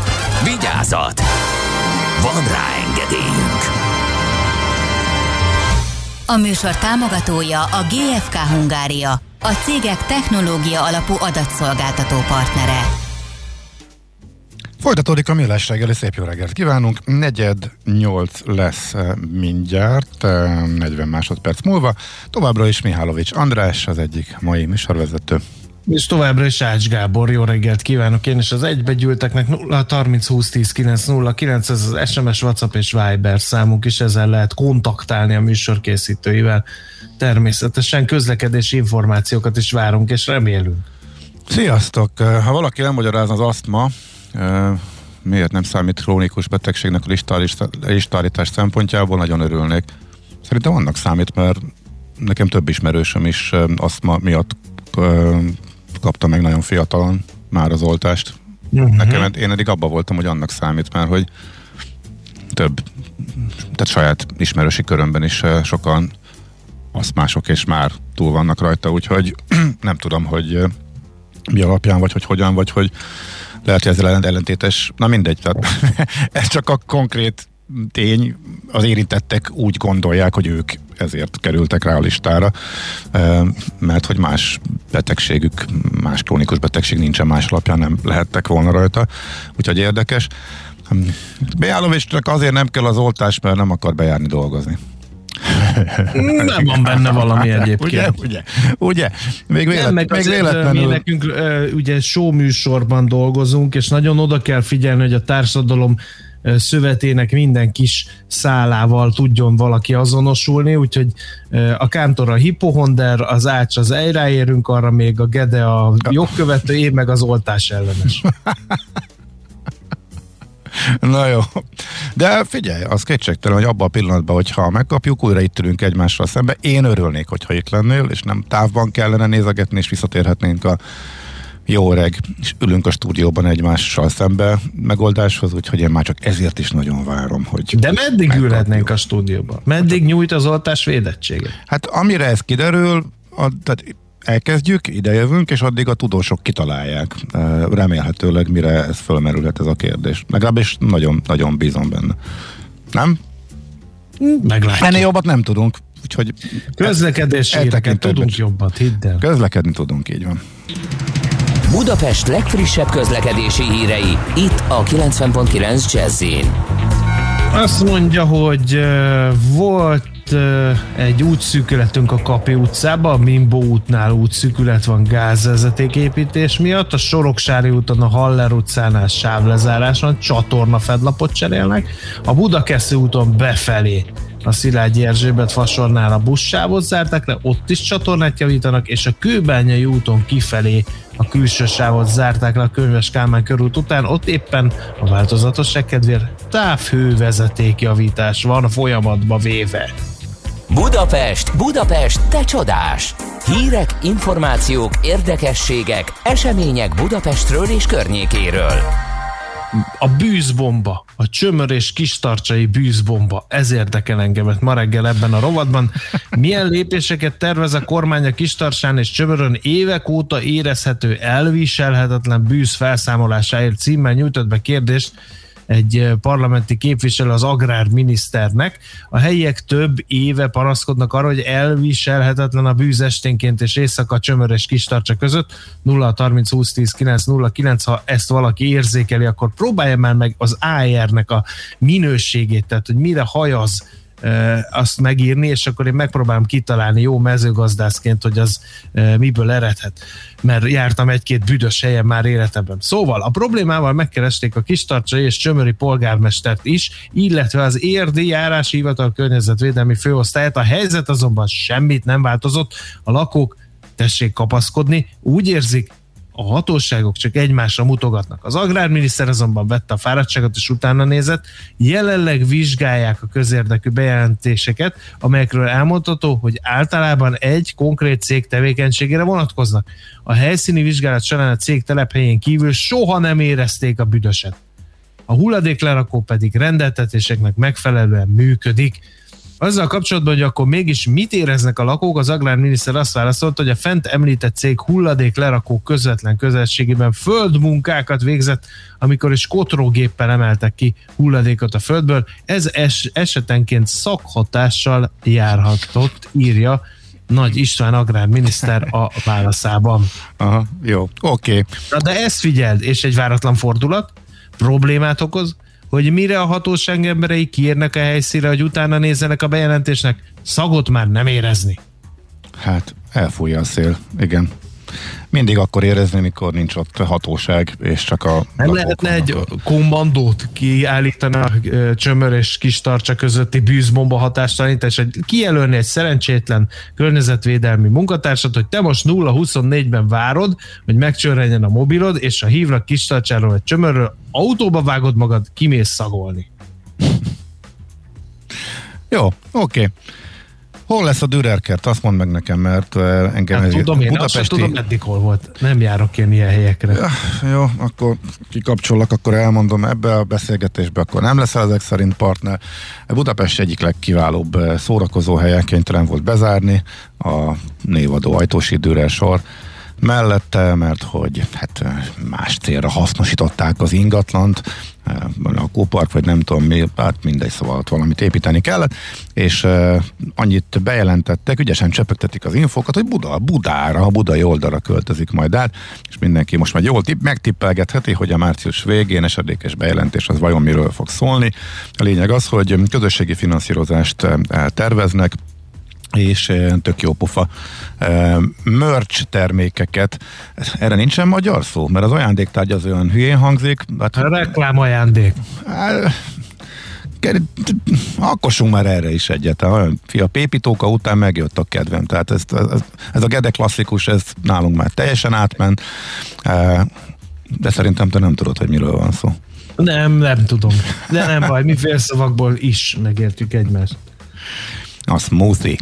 Vigyázat! Van rá engedélyünk! A műsor támogatója a GFK Hungária, a cégek technológia alapú adatszolgáltató partnere. Folytatódik a millás reggeli, szép jó reggelt kívánunk. Negyed nyolc lesz eh, mindjárt, eh, 40 másodperc múlva. Továbbra is Mihálovics András, az egyik mai műsorvezető. És továbbra is Ács Gábor, jó reggelt kívánok én, és az egybegyűlteknek 0 30 20 10 9 0 9, ez az SMS, WhatsApp és Viber számunk is, ezzel lehet kontaktálni a műsor készítőivel. Természetesen közlekedési információkat is várunk, és remélünk. Sziasztok! Ha valaki elmagyarázna az asztma, miért nem számít krónikus betegségnek a listállítás szempontjából, nagyon örülnék. Szerintem annak számít, mert nekem több ismerősöm is aszma miatt kapta meg nagyon fiatalon már az oltást. Uh-huh. Nekem én eddig abban voltam, hogy annak számít, mert hogy több, tehát saját ismerősi körömben is sokan azt mások és már túl vannak rajta, úgyhogy nem tudom, hogy mi alapján, vagy hogy hogyan, vagy hogy lehet, hogy ezzel ellentétes, na mindegy, tehát ez csak a konkrét tény, az érintettek úgy gondolják, hogy ők ezért kerültek rá a listára, mert hogy más betegségük, más krónikus betegség nincsen más alapján, nem lehettek volna rajta, úgyhogy érdekes. Bejálovicsnak azért nem kell az oltás, mert nem akar bejárni dolgozni. Nem van benne valami egyébként. Ugye, ugye, ugye? Még, vélet, nem, meg még véletlenül. Mi nekünk ugye show műsorban dolgozunk, és nagyon oda kell figyelni, hogy a társadalom szövetének minden kis szálával tudjon valaki azonosulni, úgyhogy a Kántor a hipohonder, az Ács az Ejráérünk, arra még a Gede a jogkövető, én meg az oltás ellenes. Na jó. De figyelj, az kétségtelen, hogy abban a pillanatban, hogyha megkapjuk, újra itt ülünk egymással szembe. Én örülnék, hogyha itt lennél, és nem távban kellene nézegetni, és visszatérhetnénk a jó reg, és ülünk a stúdióban egymással szembe megoldáshoz, úgyhogy én már csak ezért is nagyon várom, hogy... De meddig megkapjuk. ülhetnénk a stúdióban? Meddig nyújt az oltás védettséget? Hát amire ez kiderül, a, tehát elkezdjük, idejövünk, és addig a tudósok kitalálják. Remélhetőleg mire ez fölmerülhet ez a kérdés. Legalábbis nagyon-nagyon bízom benne. Nem? Meglátjuk. Ennél jobbat nem tudunk. Úgyhogy Közlekedési híreket tudunk jobbat, hidd el. Közlekedni tudunk, így van. Budapest legfrissebb közlekedési hírei, itt a 90.9 jazz Azt mondja, hogy volt egy útszűkületünk a Kapi utcában, a Mimbo útnál útszűkület van gázvezetéképítés miatt, a Soroksári úton a Haller utcánál sávlezárás van, csatorna fedlapot cserélnek, a Budakeszi úton befelé a Szilágyi Erzsébet fasornál a buszsávot zárták le, ott is csatornát javítanak, és a Kőbányai úton kifelé a külső sávot zárták le a Könyves Kálmán körút után, ott éppen a változatosság kedvéért távhővezetékjavítás van folyamatba véve. Budapest, Budapest, te csodás! Hírek, információk, érdekességek, események Budapestről és környékéről. A bűzbomba, a csömör és kistarcsai bűzbomba, ez érdekel engemet ma reggel ebben a rovatban. Milyen lépéseket tervez a kormány a kistarcsán és csömörön évek óta érezhető elviselhetetlen bűz felszámolásáért címmel nyújtott be kérdést egy parlamenti képviselő az agrárminiszternek. A helyiek több éve panaszkodnak arra, hogy elviselhetetlen a bűz esténként és éjszaka csömörös kistarcsa között. 0 30 20 10 9 0 9, ha ezt valaki érzékeli, akkor próbálja már meg az AR-nek a minőségét, tehát hogy mire hajaz azt megírni, és akkor én megpróbálom kitalálni jó mezőgazdászként, hogy az miből eredhet. Mert jártam egy-két büdös helyen már életemben. Szóval a problémával megkeresték a Kistarcsai és Csömöri polgármestert is, illetve az érdi járási hivatal környezetvédelmi főosztályát. A helyzet azonban semmit nem változott. A lakók tessék kapaszkodni, úgy érzik, a hatóságok csak egymásra mutogatnak. Az agrárminiszter azonban vette a fáradtságot és utána nézett. Jelenleg vizsgálják a közérdekű bejelentéseket, amelyekről elmondható, hogy általában egy konkrét cég tevékenységére vonatkoznak. A helyszíni vizsgálat során a cég telephelyén kívül soha nem érezték a büdöset. A hulladéklerakó pedig rendeltetéseknek megfelelően működik. Azzal kapcsolatban, hogy akkor mégis mit éreznek a lakók, az agrárminiszter azt válaszolt, hogy a fent említett cég hulladék lerakó közvetlen közelségében földmunkákat végzett, amikor is kotrógéppel emeltek ki hulladékot a földből. Ez es- esetenként szakhatással járhatott, írja nagy István agrárminiszter a válaszában. Aha, jó, oké. Okay. Na de ezt figyeld, és egy váratlan fordulat, problémát okoz, hogy mire a hatóság emberei kiérnek a helyszínre, hogy utána nézzenek a bejelentésnek, szagot már nem érezni. Hát, elfújja a szél, igen. Mindig akkor érezni, mikor nincs ott hatóság, és csak a... Nem lehetne egy kommandót kiállítani a csömör és kis tartsa közötti bűzbomba hatástalanítás, egy kijelölni egy szerencsétlen környezetvédelmi munkatársat, hogy te most 0-24-ben várod, hogy megcsörrenjen a mobilod, és ha hívnak kis tartsáról vagy csömörről, autóba vágod magad, kimész szagolni. Jó, oké. Okay. Hol lesz a Dürerkert? Azt mondd meg nekem, mert eh, engem Hát ez tudom, én azt sem tudom, eddig hol volt. Nem járok én ilyen helyekre. Ja, jó, akkor kikapcsollak, akkor elmondom, ebbe a beszélgetésbe akkor nem leszel ezek szerint partner. Budapest egyik legkiválóbb eh, szórakozó helye, kénytelen volt bezárni a névadó ajtósi Dürer sor mellette, mert hogy hát eh, más célra hasznosították az ingatlant, eh, a kópark, vagy nem tudom mi, hát mindegy, szóval ott valamit építeni kellett, és annyit bejelentettek, ügyesen csepegtetik az infokat, hogy Buda, Budára, a budai oldalra költözik majd át, és mindenki most már jól tipp, megtippelgetheti, hogy a március végén esedékes bejelentés az vajon miről fog szólni. A lényeg az, hogy közösségi finanszírozást terveznek, és tök jó pofa eh, merch termékeket. Erre nincsen magyar szó? Mert az ajándéktárgy az olyan hülyén hangzik. Hát, a reklám ajándék. Akkossunk már erre is egyet. Olyan fia pépítóka után megjött a kedvem. Tehát ez, ez, ez a Gede klasszikus, ez nálunk már teljesen átment. De szerintem te nem tudod, hogy miről van szó. Nem, nem tudom. De nem baj, mi félszavakból is megértjük egymást. A smoothie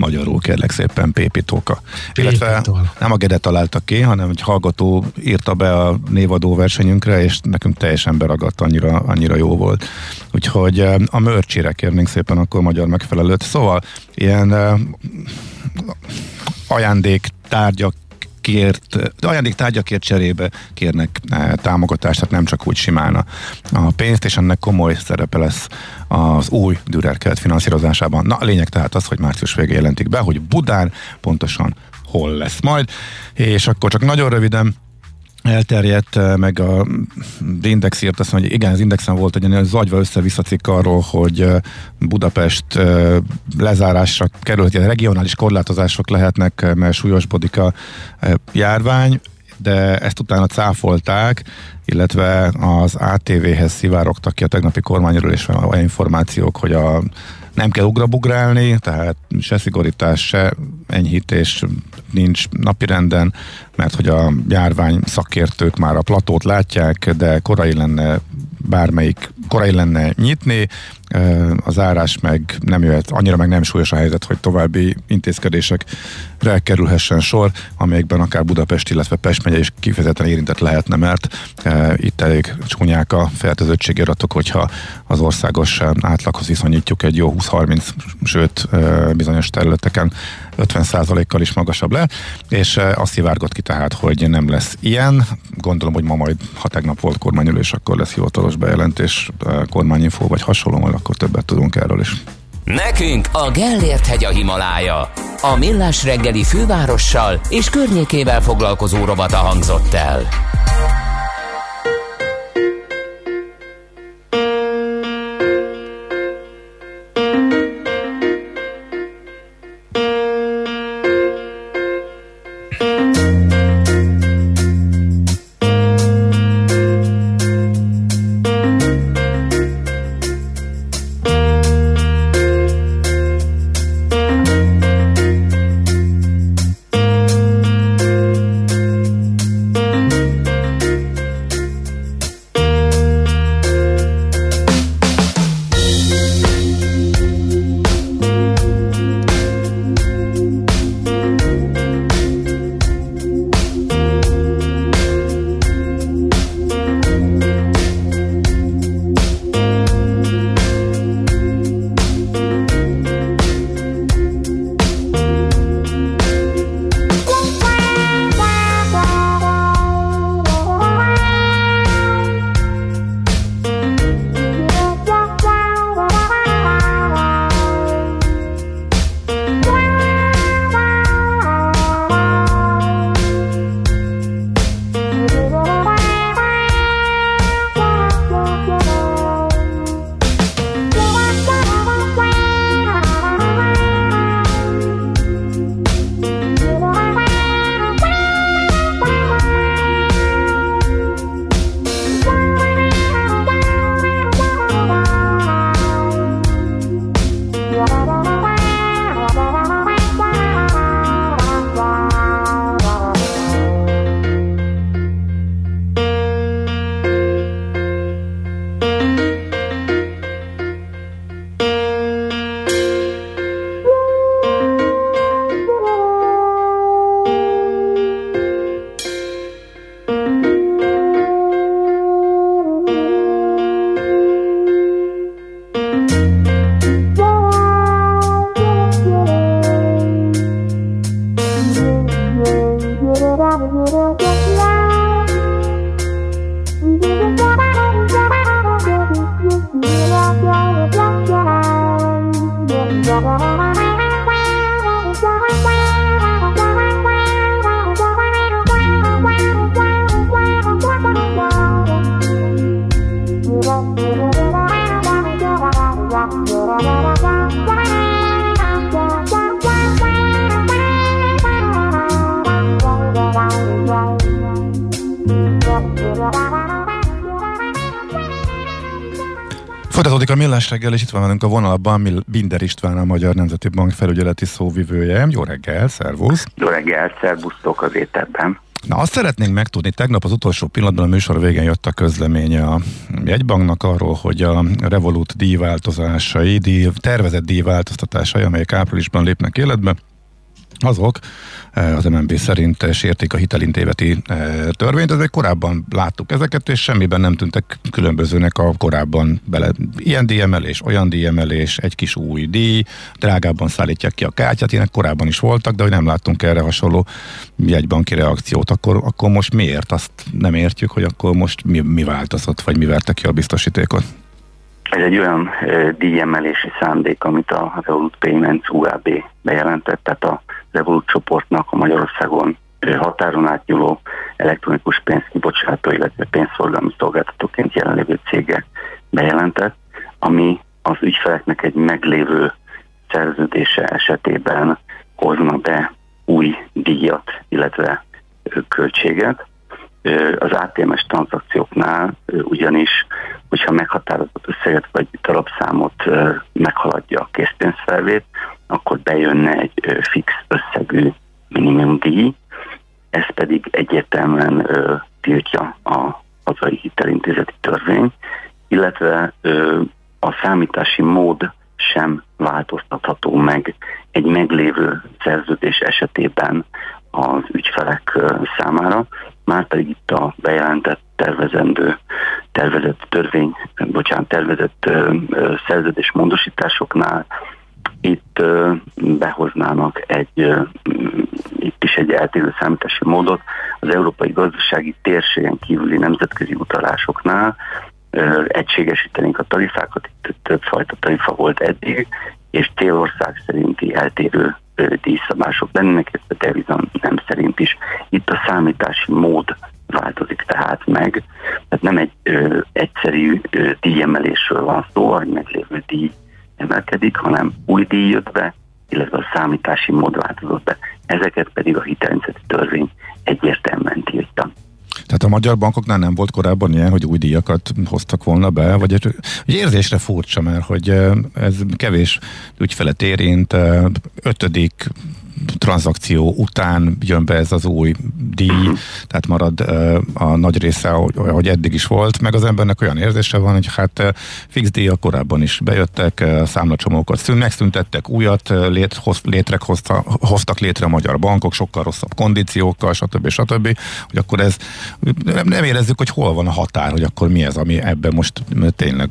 magyarul kérlek szépen Pépitóka. Illetve nem a Gede találta ki, hanem egy hallgató írta be a névadó versenyünkre, és nekünk teljesen beragadt, annyira, annyira jó volt. Úgyhogy eh, a mörcsére kérnénk szépen akkor magyar megfelelőt. Szóval ilyen uh, ajándéktárgyak kért, ajándéktárgyakért cserébe kérnek e, támogatást, tehát nem csak úgy simán a, pénzt, és ennek komoly szerepe lesz az új Dürer kelt finanszírozásában. Na, a lényeg tehát az, hogy március végén jelentik be, hogy Budán pontosan hol lesz majd, és akkor csak nagyon röviden elterjedt, eh, meg a Index írt azt hogy igen, az Indexen volt egy olyan zagyva össze-vissza cikk arról, hogy eh, Budapest eh, lezárásra került, hogy regionális korlátozások lehetnek, mert súlyosbodik a járvány, de ezt utána cáfolták, illetve az ATV-hez szivárogtak ki a tegnapi kormányról, és olyan információk, hogy a nem kell ugrabugrálni, tehát se szigorítás, se enyhítés nincs napirenden, mert hogy a járvány szakértők már a platót látják, de korai lenne bármelyik korai lenne nyitni, az árás meg nem jöhet, annyira meg nem súlyos a helyzet, hogy további intézkedésekre kerülhessen sor, amelyekben akár Budapest, illetve Pest megye is kifejezetten érintett lehetne, mert itt elég csúnyák a fertőzöttségi adatok, hogyha az országos átlaghoz viszonyítjuk egy jó 20-30, sőt bizonyos területeken 50%-kal is magasabb le, és e, azt szivárgott ki tehát, hogy nem lesz ilyen. Gondolom, hogy ma majd, ha tegnap volt kormányülés, akkor lesz hivatalos bejelentés, e, kormányinfo vagy hasonló, majd akkor többet tudunk erről is. Nekünk a Gellért hegy a Himalája. A Millás reggeli fővárossal és környékével foglalkozó rovata hangzott el. Folytatódik a Millás reggel, és itt van velünk a vonalban Binder István, a Magyar Nemzeti Bank felügyeleti szóvivője. Jó reggel, szervusz! Jó reggel, szervusztok az éterben! Na azt szeretnénk megtudni, tegnap az utolsó pillanatban a műsor végén jött a közleménye a jegybanknak arról, hogy a Revolut díjváltozásai, díj, tervezett díjváltoztatásai, amelyek áprilisban lépnek életbe, azok eh, az MNB szerint sértik a hitelintéveti eh, törvényt, ezek korábban láttuk ezeket, és semmiben nem tűntek különbözőnek a korábban bele. Ilyen díjemelés, olyan díjemelés, egy kis új díj, drágábban szállítják ki a kártyát, ilyenek korábban is voltak, de hogy nem láttunk erre hasonló jegybanki reakciót, akkor, akkor most miért? Azt nem értjük, hogy akkor most mi, mi változott, vagy mi verte ki a biztosítékot? Ez egy olyan díjemelési szándék, amit a Revolut Payments UAB bejelentett, tehát a Revolut csoportnak a Magyarországon határon átnyúló elektronikus pénzkibocsátó, illetve pénzforgalmi szolgáltatóként jelenlévő cége bejelentett, ami az ügyfeleknek egy meglévő szerződése esetében hozna be új díjat, illetve költséget. Az ATM-es tranzakcióknál ugyanis, hogyha meghatározott összeget vagy darabszámot meghaladja a készpénzfelvét, akkor bejönne egy fix összegű minimumdíj, ez pedig egyértelműen tiltja a hazai hitelintézeti törvény, illetve a számítási mód sem változtatható meg egy meglévő szerződés esetében az ügyfelek számára, már pedig itt a bejelentett tervezendő, tervezett törvény, bocsánat, tervezett szerződés módosításoknál itt behoznának egy, itt is egy eltérő számítási módot az európai gazdasági térségen kívüli nemzetközi utalásoknál egységesítenénk a tarifákat, itt többfajta tarifa volt eddig, és célország szerinti eltérő díjszabások lennének, ez a deviza nem szerint is. Itt a számítási mód változik tehát meg, tehát nem egy ö, egyszerű ö, díjemelésről van szó, hogy meglévő díj emelkedik, hanem új díj jött be, illetve a számítási mód változott be. Ezeket pedig a hitelintézeti törvény egyértelműen tiltja. Tehát a magyar bankoknál nem volt korábban ilyen, hogy új díjakat hoztak volna be, vagy egy, egy érzésre furcsa, mert hogy ez kevés ügyfelet érint, ötödik tranzakció után jön be ez az új díj, tehát marad a nagy része, ahogy eddig is volt, meg az embernek olyan érzése van, hogy hát fix díjak korábban is bejöttek, számlacsomókat szűn, megszüntettek, újat lét, hoz, létrek hozta, hoztak létre a magyar bankok, sokkal rosszabb kondíciókkal, stb. stb. Hogy akkor ez, nem, érezzük, hogy hol van a határ, hogy akkor mi ez, ami ebben most tényleg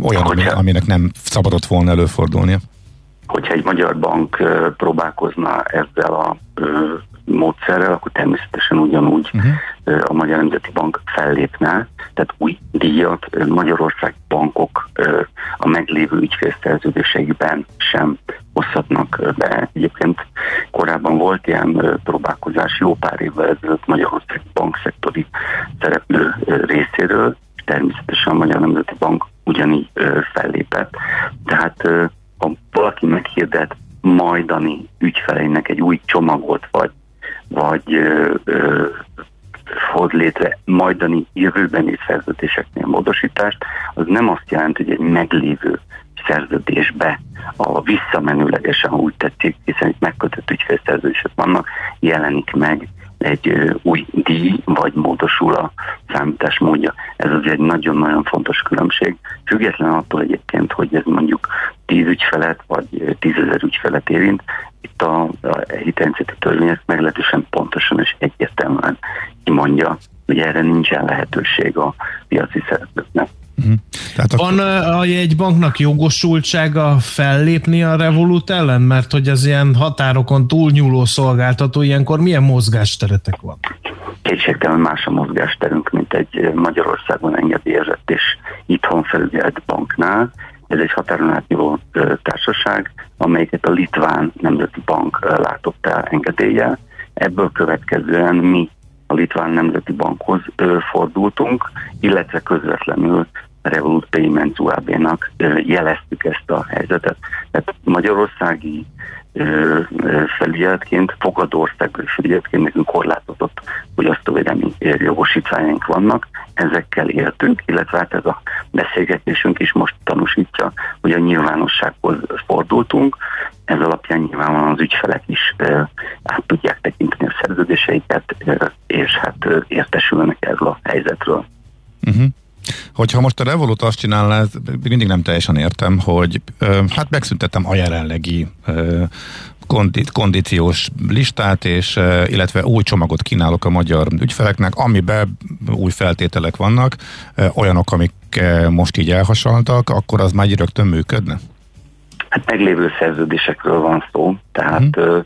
olyan, ami, aminek nem szabadott volna előfordulnia hogyha egy magyar bank próbálkozna ezzel a módszerrel, akkor természetesen ugyanúgy uh-huh. a Magyar Nemzeti Bank fellépne, tehát új díjat Magyarország bankok a meglévő ügyfélszerződéseikben sem hozhatnak be. Egyébként korábban volt ilyen próbálkozás jó pár évvel ezelőtt Magyarország bankszektori szereplő részéről, és természetesen a Magyar Nemzeti Bank ugyanígy fellépett. Tehát ha valaki meghirdet majdani ügyfeleinek egy új csomagot, vagy, vagy ö, ö, hoz létre majdani jövőbeni szerződéseknél módosítást, az nem azt jelenti, hogy egy meglévő szerződésbe a visszamenőlegesen, úgy tetszik, hiszen itt megkötött ügyfélszerződések vannak, jelenik meg egy új díj, vagy módosul a számítás módja. Ez azért egy nagyon-nagyon fontos különbség, független attól egyébként, hogy ez mondjuk 10 ügyfelet, vagy 10 ezer ügyfelet érint, itt a, a hitelintézeti törvény meglehetősen pontosan és egyértelműen kimondja, hogy erre nincsen lehetőség a piaci szereplőknek. Uh-huh. Tehát Van a jegybanknak jogosultsága fellépni a Revolut ellen? Mert hogy az ilyen határokon túlnyúló szolgáltató, ilyenkor milyen mozgásteretek van? Kétségtelen más a mozgásterünk, mint egy Magyarországon engedélyezett és itthon felügyelt banknál. Ez egy határon átnyúló társaság, amelyiket a Litván Nemzeti Bank látott el engedéllyel. Ebből következően mi a Litván Nemzeti Bankhoz fordultunk, illetve közvetlenül Revolut Payments UAB-nak jeleztük ezt a helyzetet. Tehát magyarországi felügyeletként, fogadó országbeli felügyeletként nekünk korlátozott fogyasztóvédelmi jogosítványaink vannak, ezekkel éltünk, illetve hát ez a beszélgetésünk is most tanúsítja, hogy a nyilvánossághoz fordultunk, ez alapján nyilvánvalóan az ügyfelek is át tudják tekinteni a szerződéseiket, és hát értesülnek erről a helyzetről. Uh-huh. Hogyha most a Revolut azt csinálná, mindig nem teljesen értem, hogy hát megszüntettem a jelenlegi kondíciós listát, és illetve új csomagot kínálok a magyar ügyfeleknek, amiben új feltételek vannak, olyanok, amik most így elhasaltak, akkor az már rögtön működne? Hát meglévő szerződésekről van szó, tehát hmm. ö,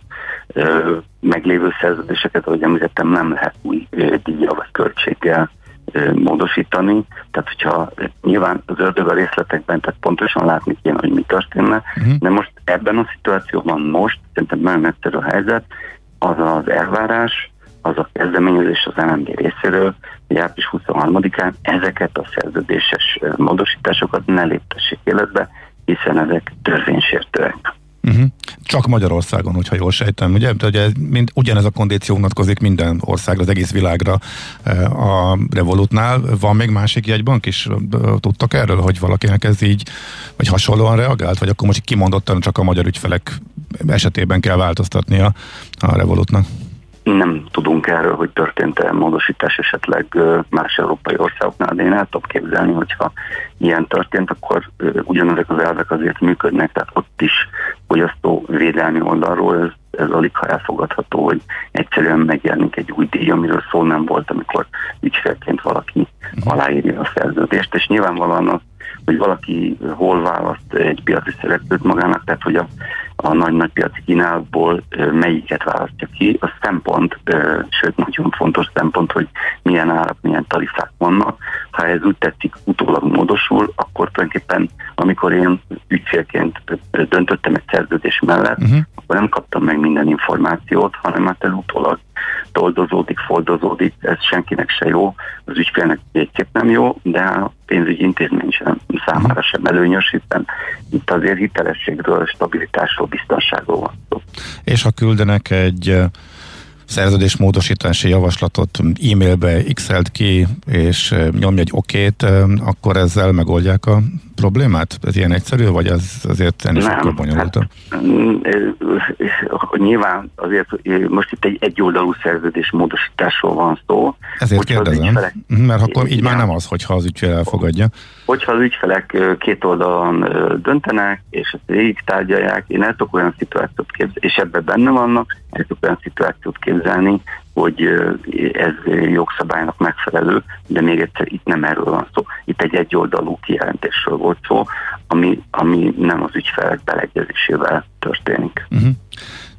ö, meglévő szerződéseket, ahogy említettem, nem lehet új díja vagy költséggel módosítani. Tehát, hogyha nyilván az ördög a részletekben, tehát pontosan látni kéne, hogy mi történne, uh-huh. de most ebben a szituációban most, szerintem nagyon egyszerű a helyzet, az az elvárás, az a kezdeményezés az MNB részéről, hogy április 23-án ezeket a szerződéses módosításokat ne léptessék életbe, hiszen ezek törvénysértőek. Uh-huh. Csak Magyarországon, hogyha jól sejtem, ugye? ugye mind, ugyanez a kondíció vonatkozik minden országra, az egész világra eh, a Revolutnál. Van még másik jegybank is? Tudtak erről, hogy valakinek ez így, vagy hasonlóan reagált? Vagy akkor most kimondottan csak a magyar ügyfelek esetében kell változtatnia a Revolutnak? Nem tudunk erről, hogy történt-e módosítás esetleg más európai országoknál, de én el tudom képzelni, hogyha ilyen történt, akkor ugyanezek az elvek azért működnek, tehát ott is fogyasztó védelmi oldalról ez, ez alig ha elfogadható, hogy egyszerűen megjelenik egy új díj, amiről szó nem volt, amikor ügyfélként valaki aláírja a szerződést, és nyilvánvalóan az, hogy valaki hol választ egy piaci szereplőt magának, tehát hogy a a nagy-nagy piaci kínálatból melyiket választja ki. A szempont, sőt nagyon fontos szempont, hogy milyen árak, milyen tarifák vannak. Ha ez úgy tetszik, utólag módosul, akkor tulajdonképpen, amikor én ügyfélként döntöttem egy szerződés mellett, uh-huh. akkor nem kaptam meg minden információt, hanem hát el utólag toldozódik, foldozódik, ez senkinek se jó, az ügyfélnek végképp nem jó, de a pénzügyi intézmény sem számára sem előnyös, hiszen itt azért hitelességről, stabilitásról, biztonságról van szó. És ha küldenek egy szerződésmódosítási javaslatot e-mailbe x ki, és nyomj egy okét, akkor ezzel megoldják a problémát? Ez ilyen egyszerű, vagy az azért ennél sokkal bonyolultabb? Hát, mm, nyilván azért most itt egy egyoldalú szerződés módosításról van szó. Ezért kérdezem, ügyfelek, mhm, mert akkor így igen, már nem az, hogyha az ügyfél elfogadja. Hogyha az ügyfelek két oldalon döntenek, és ezt végig tárgyalják, én el tudok olyan szituációt képzelni, és ebben benne vannak, el tudok olyan szituációt képzelni, hogy ez jogszabálynak megfelelő, de még egyszer itt nem erről van szó. Itt egy egyoldalú kijelentésről volt szó, ami, ami nem az ügyfelek beleegyezésével történik. Uh-huh.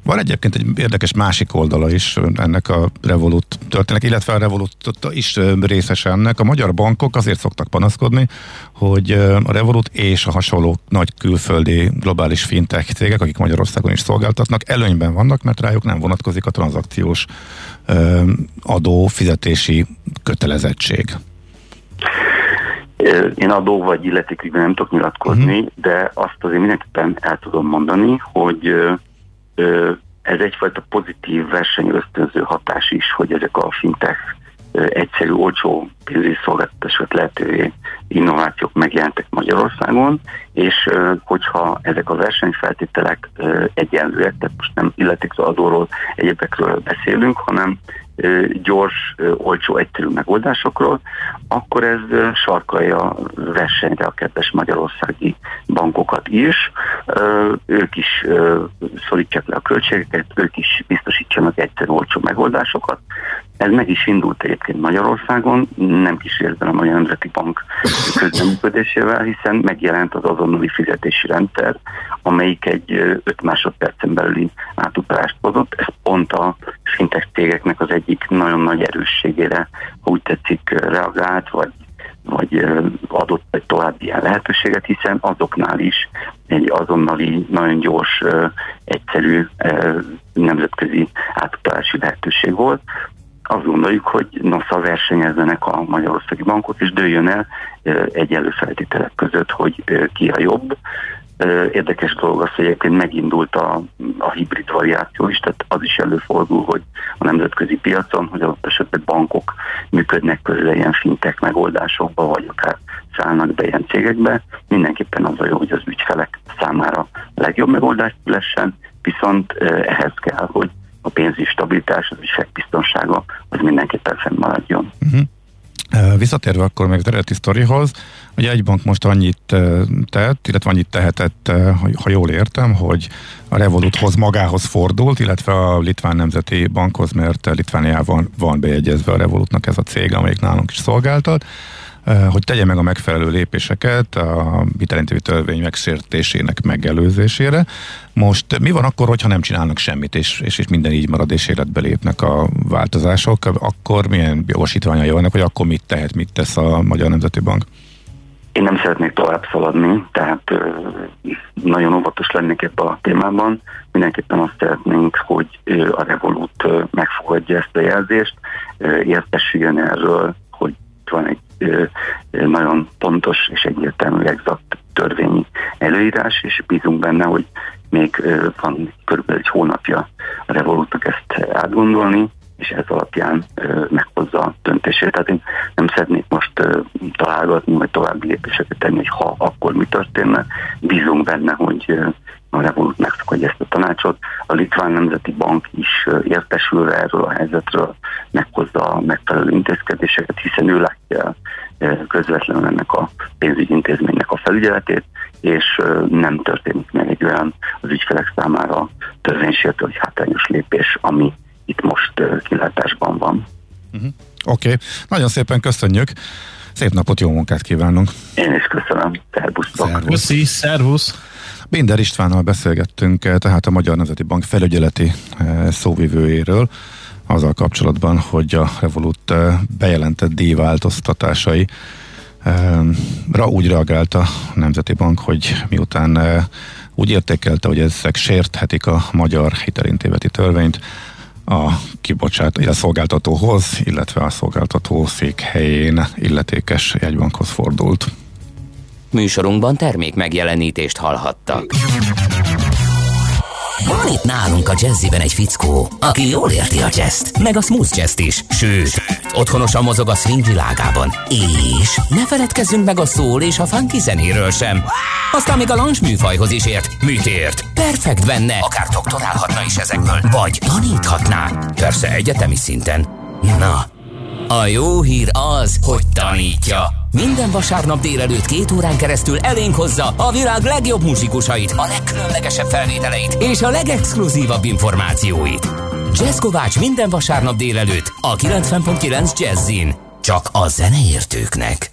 Van egyébként egy érdekes másik oldala is ennek a Revolut történek, illetve a Revolut is részes ennek. A magyar bankok azért szoktak panaszkodni, hogy a Revolut és a hasonló nagy külföldi globális fintech cégek, akik Magyarországon is szolgáltatnak, előnyben vannak, mert rájuk nem vonatkozik a tranzakciós adó fizetési kötelezettség. Én adó vagy illetékügyben nem tudok nyilatkozni, uh-huh. de azt azért mindenképpen el tudom mondani, hogy ez egyfajta pozitív versenyösztönző hatás is, hogy ezek a fintech egyszerű, olcsó pénzügyi szolgáltatásokat lehetővé innovációk megjelentek Magyarországon, és hogyha ezek a versenyfeltételek egyenlőek, tehát most nem illetékről adóról, egyébekről beszélünk, hanem gyors, olcsó, egyszerű megoldásokról, akkor ez sarkalja a versenyre a kedves magyarországi bankokat is. Ők is szorítják le a költségeket, ők is biztosítsanak egyszerű, olcsó megoldásokat. Ez meg is indult egyébként Magyarországon, nem kísérben a Magyar Nemzeti Bank közleműködésével, hiszen megjelent az azonnali fizetési rendszer, amelyik egy 5 másodpercen belüli átutalást hozott. Ez pont a fintech cégeknek az egyik nagyon nagy erősségére, ha úgy tetszik, reagált, vagy vagy adott egy további ilyen lehetőséget, hiszen azoknál is egy azonnali, nagyon gyors, egyszerű nemzetközi átutalási lehetőség volt. Azt gondoljuk, hogy nosza versenyezzenek a magyarországi bankok, és dőljön el egyenlő feltételek között, hogy ki a jobb. Érdekes dolog az, hogy egyébként megindult a, a hibrid variáció is, tehát az is előfordul, hogy a nemzetközi piacon, hogy ott esetleg bankok működnek közül ilyen fintek megoldásokba, vagy akár szállnak be ilyen cégekbe. Mindenképpen az a jó, hogy az ügyfelek számára legjobb megoldás lessen, viszont ehhez kell, hogy a pénzügyi stabilitás, az ügyfélbiztonsága az mindenképpen fennmaradjon. Uh-huh. Visszatérve akkor még az eredeti sztorihoz, hogy egy bank most annyit tett, illetve annyit tehetett, ha jól értem, hogy a Revoluthoz magához fordult, illetve a Litván Nemzeti Bankhoz, mert Litvániában van bejegyezve a Revolutnak ez a cég, amelyik nálunk is szolgáltat, hogy tegye meg a megfelelő lépéseket a hitelintévi törvény megsértésének megelőzésére. Most mi van akkor, hogyha nem csinálnak semmit, és, és, és minden így marad, és életbe lépnek a változások, akkor milyen jogosítványai vannak, hogy akkor mit tehet, mit tesz a Magyar Nemzeti Bank? Én nem szeretnék tovább szaladni, tehát nagyon óvatos lennék ebben a témában. Mindenképpen azt szeretnénk, hogy a Revolut megfogadja ezt a jelzést, értesüljön erről, hogy van egy nagyon pontos és egyértelmű exakt törvényi előírás, és bízunk benne, hogy még van körülbelül egy hónapja a Revolutnak ezt átgondolni, és ez alapján meghozza a döntését. Tehát én nem szeretnék most találgatni, vagy további lépéseket tenni, hogy ha, akkor mi történne. Bízunk benne, hogy a Revolut megszakadja ezt a tanácsot. A Litván Nemzeti Bank is értesül erről a helyzetről, meghozza a megfelelő intézkedéseket, hiszen ő látja közvetlenül ennek a pénzügyi intézménynek a felügyeletét, és nem történik meg egy olyan az ügyfelek számára törvénysértő vagy hátrányos lépés, ami itt most kilátásban van. Uh-huh. Oké, okay. nagyon szépen köszönjük. Szép napot, jó munkát kívánunk. Én is köszönöm. Szervusztok. Szervusz. Köszi, szervusz. Binder Istvánnal beszélgettünk, tehát a Magyar Nemzeti Bank felügyeleti szóvivőjéről, azzal kapcsolatban, hogy a Revolut bejelentett díjváltoztatásai ra úgy reagált a Nemzeti Bank, hogy miután úgy értékelte, hogy ezek sérthetik a magyar hitelintéveti törvényt, a kibocsát, a szolgáltatóhoz, illetve a szolgáltató székhelyén illetékes jegybankhoz fordult. Műsorunkban termék megjelenítést hallhattak. Van itt nálunk a jazziben egy fickó, aki jól érti a jazzt, meg a smooth jazzt is, sőt, otthonosan mozog a swing világában. És ne feledkezzünk meg a szól és a funky zenéről sem. Aztán még a lounge műfajhoz is ért. Mit ért? Perfekt benne, akár doktorálhatna is ezekből, vagy taníthatná. Persze egyetemi szinten. Na, a jó hír az, hogy tanítja. Minden vasárnap délelőtt két órán keresztül elénk hozza a világ legjobb muzsikusait, a legkülönlegesebb felvételeit és a legexkluzívabb információit. Jazz Kovács minden vasárnap délelőtt a 90.9 Jazzin. Csak a zeneértőknek.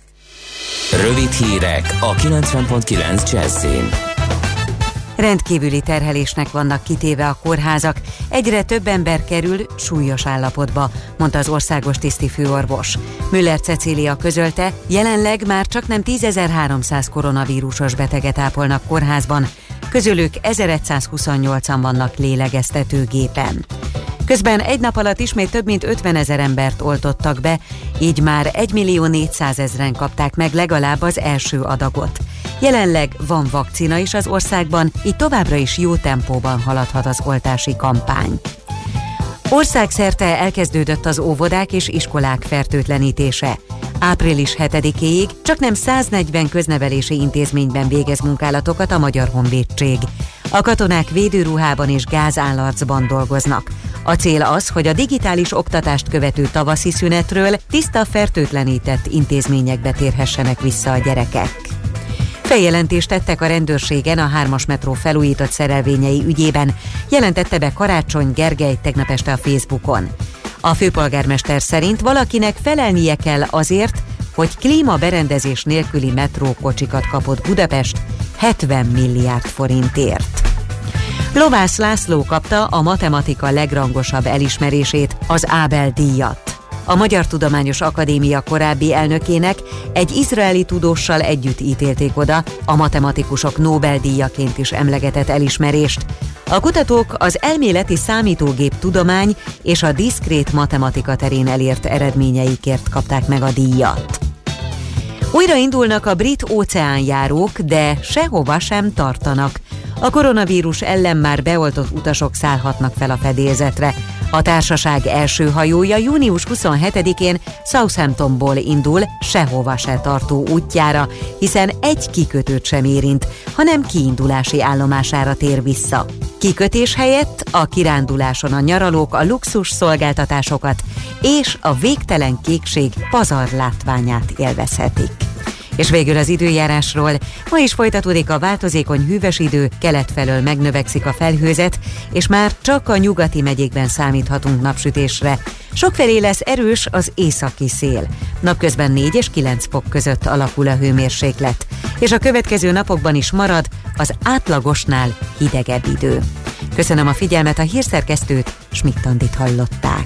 Rövid hírek a 90.9 Jazzin. Rendkívüli terhelésnek vannak kitéve a kórházak, egyre több ember kerül súlyos állapotba, mondta az országos tiszti főorvos. Müller Cecília közölte, jelenleg már csak nem 10.300 koronavírusos beteget ápolnak kórházban, közülük 1128-an vannak lélegeztetőgépen. Közben egy nap alatt ismét több mint 50 ezer embert oltottak be, így már 1 millió 400 ezeren kapták meg legalább az első adagot. Jelenleg van vakcina is az országban, így továbbra is jó tempóban haladhat az oltási kampány. Országszerte elkezdődött az óvodák és iskolák fertőtlenítése. Április 7-éig csak nem 140 köznevelési intézményben végez munkálatokat a Magyar Honvédség. A katonák védőruhában és gázállarcban dolgoznak. A cél az, hogy a digitális oktatást követő tavaszi szünetről tiszta fertőtlenített intézményekbe térhessenek vissza a gyerekek. Feljelentést tettek a rendőrségen a hármas metró felújított szerelvényei ügyében, jelentette be Karácsony Gergely tegnap este a Facebookon. A főpolgármester szerint valakinek felelnie kell azért, hogy klímaberendezés nélküli metrókocsikat kapott Budapest 70 milliárd forintért. Lovász László kapta a matematika legrangosabb elismerését, az Ábel díjat. A Magyar Tudományos Akadémia korábbi elnökének egy izraeli tudóssal együtt ítélték oda a matematikusok Nobel-díjaként is emlegetett elismerést. A kutatók az elméleti számítógép tudomány és a diszkrét matematika terén elért eredményeikért kapták meg a díjat. Újra indulnak a brit óceánjárók, de sehova sem tartanak. A koronavírus ellen már beoltott utasok szállhatnak fel a fedélzetre. A társaság első hajója június 27-én Southamptonból indul sehova se tartó útjára, hiszen egy kikötőt sem érint, hanem kiindulási állomására tér vissza. Kikötés helyett a kiránduláson a nyaralók a luxus szolgáltatásokat és a végtelen kékség pazar látványát élvezhetik. És végül az időjárásról. Ma is folytatódik a változékony hűvös idő, kelet felől megnövekszik a felhőzet, és már csak a nyugati megyékben számíthatunk napsütésre. Sokfelé lesz erős az északi szél. Napközben 4 és 9 fok között alakul a hőmérséklet, és a következő napokban is marad az átlagosnál hidegebb idő. Köszönöm a figyelmet, a hírszerkesztőt, Schmidt-Tandit hallották.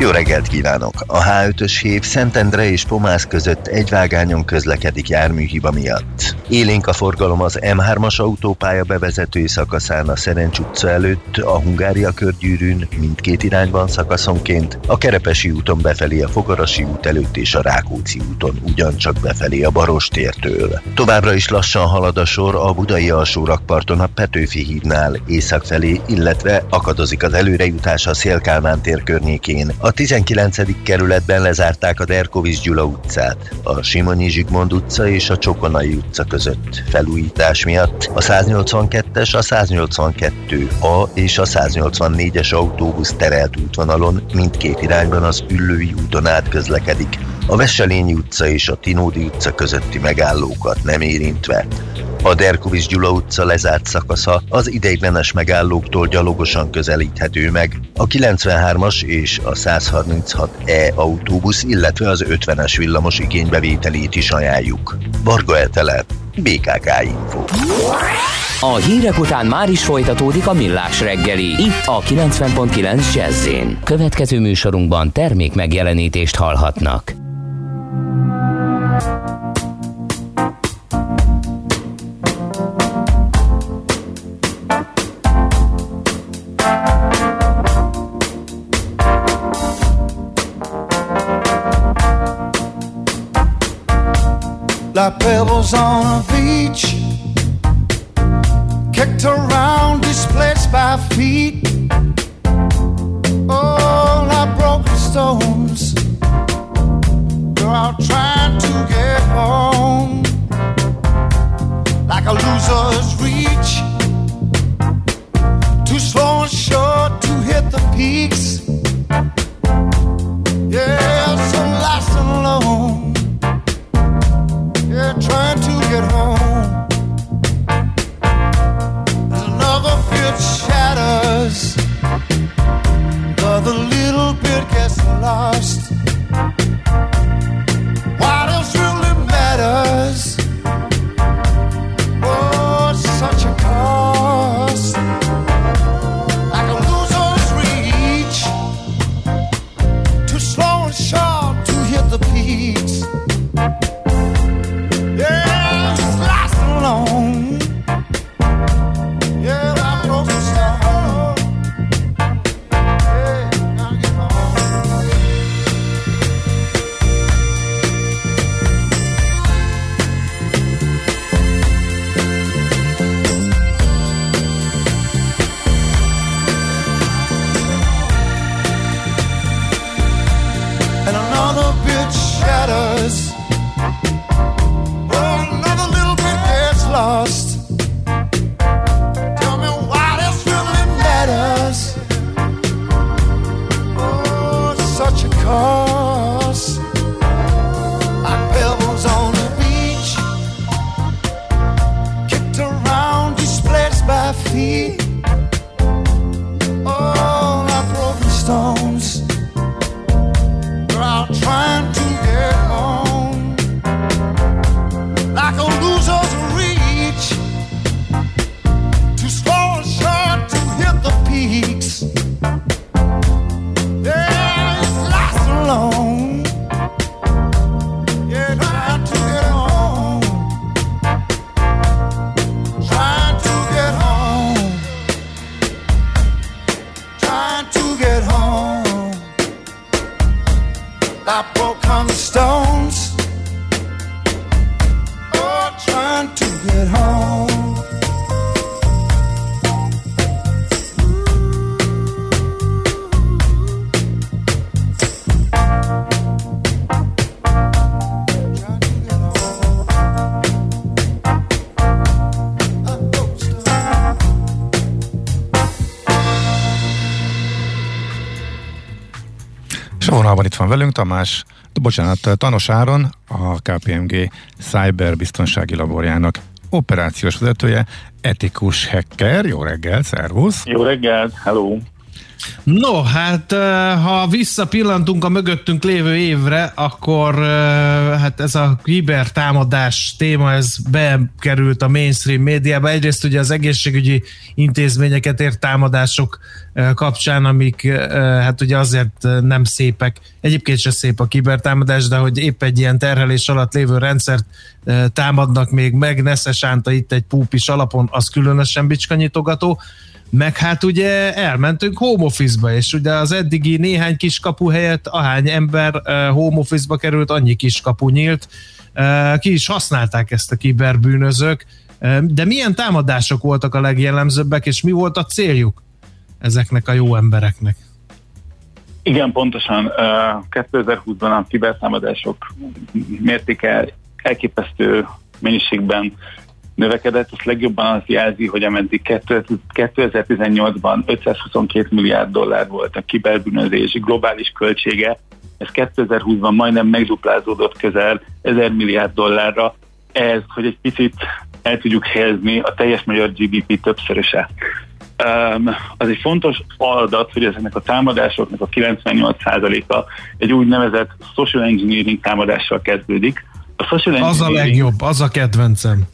jó reggelt kívánok! A H5-ös hív Szentendre és Pomász között egy vágányon közlekedik járműhiba miatt. Élénk a forgalom az M3-as autópálya bevezető szakaszán a Szerencs utca előtt, a Hungária körgyűrűn mindkét irányban szakaszonként, a Kerepesi úton befelé a Fogarasi út előtt és a Rákóczi úton ugyancsak befelé a Barostértől. Továbbra is lassan halad a sor a Budai alsó rakparton a Petőfi hídnál észak felé, illetve akadozik az előrejutás a Szélkálmán tér környékén, a 19. kerületben lezárták a Derkovics Gyula utcát, a Simonyi Zsigmond utca és a Csokonai utca között felújítás miatt. A 182-es, a 182A és a 184-es autóbusz terelt útvonalon mindkét irányban az Üllői úton át közlekedik, a Veselényi utca és a Tinódi utca közötti megállókat nem érintve. A Derkovics Gyula utca lezárt szakasza az ideiglenes megállóktól gyalogosan közelíthető meg. A 93-as és a 136E autóbusz, illetve az 50-es villamos igénybevételét is ajánljuk. Varga Etele, BKK Info. A hírek után már is folytatódik a millás reggeli, itt a 90.9 jazz Következő műsorunkban termék megjelenítést hallhatnak. Like pebbles on a beach, kicked around, displaced by feet. Oh, like broken stones, you're trying to get home, like a loser's reach, too slow and short to hit the peaks. Yeah, so lost and alone Yeah, trying to get home. There's another bit shatters, van velünk Tamás, bocsánat, Tanos Áron, a KPMG Cyberbiztonsági Laborjának operációs vezetője, etikus hacker. Jó reggel, szervusz! Jó reggelt, hello! No, hát eh, ha visszapillantunk a mögöttünk lévő évre, akkor eh, hát ez a kibertámadás téma, ez bekerült a mainstream médiába. Egyrészt ugye az egészségügyi intézményeket ért támadások eh, kapcsán, amik hát ugye azért nem szépek. Egyébként se szép a kibertámadás, de hogy épp egy ilyen terhelés alatt lévő rendszert támadnak még meg, Nesze Sánta itt egy púpis alapon, az különösen bicskanyitogató meg hát ugye elmentünk home office-ba, és ugye az eddigi néhány kiskapu helyett ahány ember home office-ba került, annyi kiskapu nyílt. Ki is használták ezt a kiberbűnözők. De milyen támadások voltak a legjellemzőbbek, és mi volt a céljuk ezeknek a jó embereknek? Igen, pontosan. 2020-ban a kibertámadások mértéke elképesztő mennyiségben növekedett, azt legjobban az jelzi, hogy ameddig 2018-ban 522 milliárd dollár volt a kiberbűnözés globális költsége, ez 2020-ban majdnem megduplázódott közel 1000 milliárd dollárra, ez, hogy egy picit el tudjuk helyezni a teljes magyar GDP többszöröse. Um, az egy fontos adat, hogy ezeknek a támadásoknak a 98%-a egy úgynevezett social engineering támadással kezdődik. A social engineering... Az a legjobb, az a kedvencem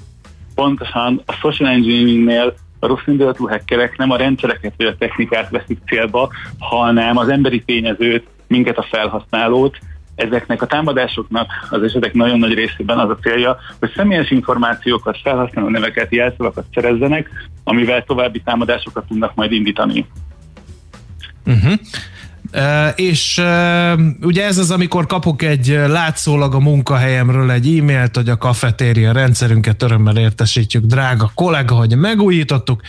pontosan a social engineeringnél a rossz indulatú hackerek nem a rendszereket vagy a technikát veszik célba, hanem az emberi tényezőt, minket a felhasználót, ezeknek a támadásoknak az esetek nagyon nagy részében az a célja, hogy személyes információkat, felhasználó neveket, jelszavakat szerezzenek, amivel további támadásokat tudnak majd indítani. Uh-huh és ugye ez az, amikor kapok egy látszólag a munkahelyemről egy e-mailt, hogy a kafetéria rendszerünket örömmel értesítjük, drága kollega, hogy megújítottuk,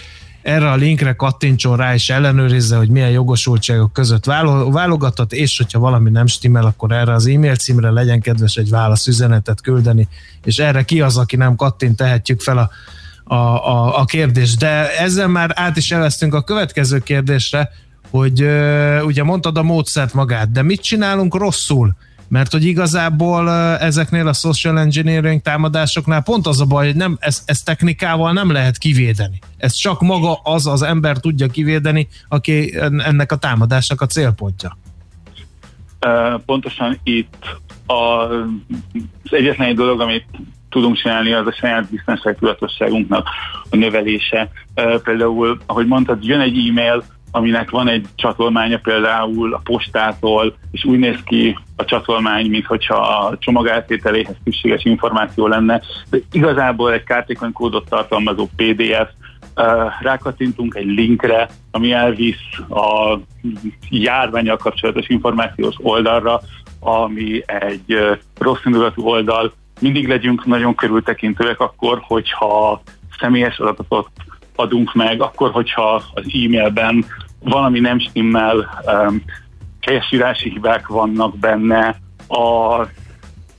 erre a linkre kattintson rá és ellenőrizze, hogy milyen jogosultságok között válogatott, és hogyha valami nem stimmel, akkor erre az e-mail címre legyen kedves egy válaszüzenetet küldeni, és erre ki az, aki nem kattint, tehetjük fel a, a, a, a kérdést. De ezzel már át is elvesztünk a következő kérdésre, hogy ugye mondtad a módszert magát, de mit csinálunk rosszul? Mert hogy igazából ezeknél a social engineering támadásoknál pont az a baj, hogy nem, ezt, ezt technikával nem lehet kivédeni. Ez csak maga az az ember tudja kivédeni, aki ennek a támadásnak a célpontja. Pontosan itt a, az egyetlen egy dolog, amit tudunk csinálni, az a saját biztonságtudatosságunknak a növelése. Például, ahogy mondtad, jön egy e-mail, aminek van egy csatolmánya például a postától, és úgy néz ki a csatolmány, mintha a csomag áttételéhez szükséges információ lenne, de igazából egy kártékony kódot tartalmazó PDF, rákattintunk egy linkre, ami elvisz a járványal kapcsolatos információs oldalra, ami egy rossz indulatú oldal. Mindig legyünk nagyon körültekintőek akkor, hogyha személyes adatot adunk meg, akkor, hogyha az e-mailben valami nem stimmel, um, helyesírási hibák vannak benne, a,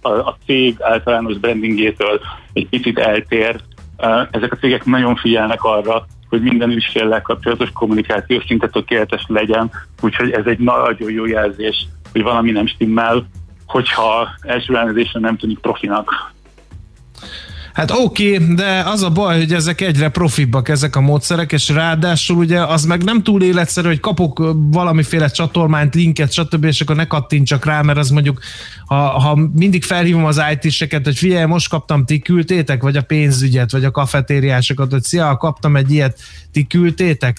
a, a cég általános brandingétől egy picit eltér. Uh, ezek a cégek nagyon figyelnek arra, hogy minden ügyféllel kapcsolatos kommunikáció szinte tökéletes legyen, úgyhogy ez egy nagyon jó jelzés, hogy valami nem stimmel, hogyha első elnézésre nem tűnik profinak. Hát oké, okay, de az a baj, hogy ezek egyre profibbak ezek a módszerek, és ráadásul ugye az meg nem túl életszerű, hogy kapok valamiféle csatolmányt, linket, stb., és akkor ne kattintsak rá, mert az mondjuk, ha, ha mindig felhívom az IT-seket, hogy figyelj, most kaptam, ti küldtétek, vagy a pénzügyet, vagy a kafetériásokat, hogy szia, kaptam egy ilyet, ti küldtétek,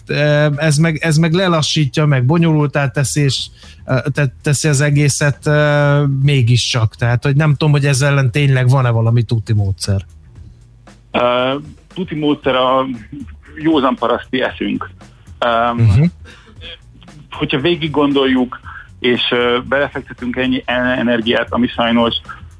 ez meg, ez meg lelassítja, meg bonyolultá teszi, és teszi az egészet mégiscsak. Tehát, hogy nem tudom, hogy ezzel ellen tényleg van-e valami tuti módszer. Uh, tuti módszer a józan paraszti eszünk. Um, uh-huh. Hogyha végig gondoljuk, és ö, belefektetünk ennyi en- energiát, ami sajnos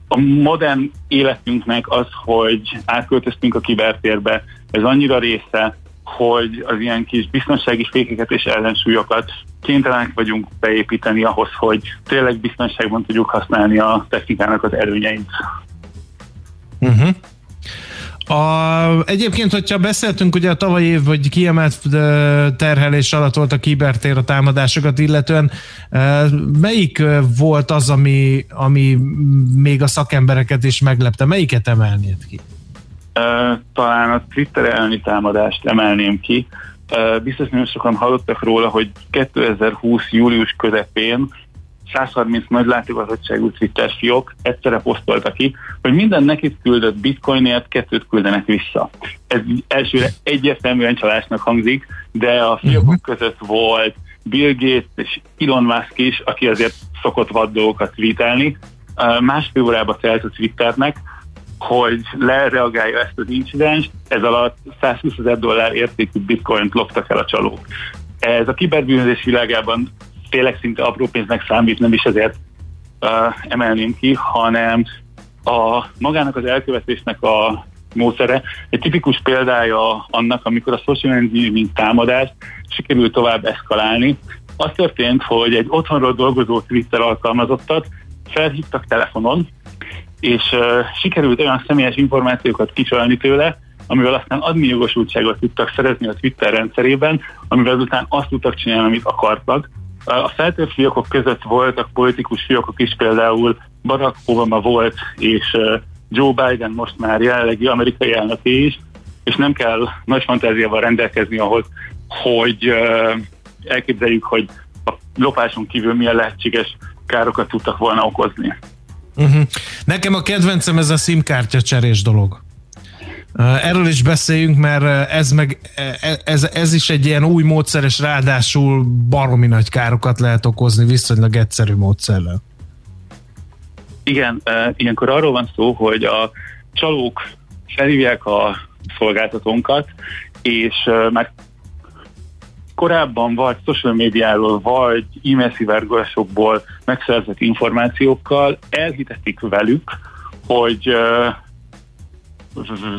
a modern életünknek az, hogy átköltöztünk a kibertérbe, ez annyira része, hogy az ilyen kis biztonsági fékeket és ellensúlyokat kénytelenek vagyunk beépíteni ahhoz, hogy tényleg biztonságban tudjuk használni a technikának az előnyeit. Uh-huh. A, egyébként, hogyha beszéltünk, ugye a tavalyi év, vagy kiemelt terhelés alatt volt a kibertér a támadásokat illetően, melyik volt az, ami, ami még a szakembereket is meglepte? Melyiket emelnéd ki? Talán a Twitter elleni támadást emelném ki. Biztos nagyon sokan hallottak róla, hogy 2020. július közepén 130 nagy látogatottságú Twitter fiók egyszerre posztolta ki, hogy minden nekik küldött bitcoinért kettőt küldenek vissza. Ez elsőre egyértelműen csalásnak hangzik, de a fiókok között volt Bill Gates és Elon Musk is, aki azért szokott vad dolgokat tweetelni. Másfél órába telt a Twitternek, hogy lereagálja ezt az incidens, ez alatt 120 ezer dollár értékű bitcoint loptak el a csalók. Ez a kiberbűnözés világában tényleg szinte apró pénznek számít, nem is ezért uh, emelném ki, hanem a magának az elkövetésnek a módszere egy tipikus példája annak, amikor a social engineering támadást sikerült tovább eszkalálni. Az történt, hogy egy otthonról dolgozó Twitter alkalmazottat felhívtak telefonon, és uh, sikerült olyan személyes információkat kicsalni tőle, amivel aztán admínjogosultságot tudtak szerezni a Twitter rendszerében, amivel azután azt tudtak csinálni, amit akartak. A feltört fiókok között voltak politikus fiókok is, például Barack Obama volt, és Joe Biden most már jelenlegi amerikai elnöké is, és nem kell nagy fantáziával rendelkezni ahhoz, hogy elképzeljük, hogy a lopáson kívül milyen lehetséges károkat tudtak volna okozni. Uh-huh. Nekem a kedvencem ez a SIM-kártya cserés dolog. Erről is beszéljünk, mert ez, meg, ez, ez is egy ilyen új módszer, és ráadásul baromi nagy károkat lehet okozni viszonylag egyszerű módszerrel. Igen, ilyenkor arról van szó, hogy a csalók felhívják a szolgáltatónkat, és már korábban vagy social médiáról, vagy e-mail szivárgásokból megszerzett információkkal elhitetik velük, hogy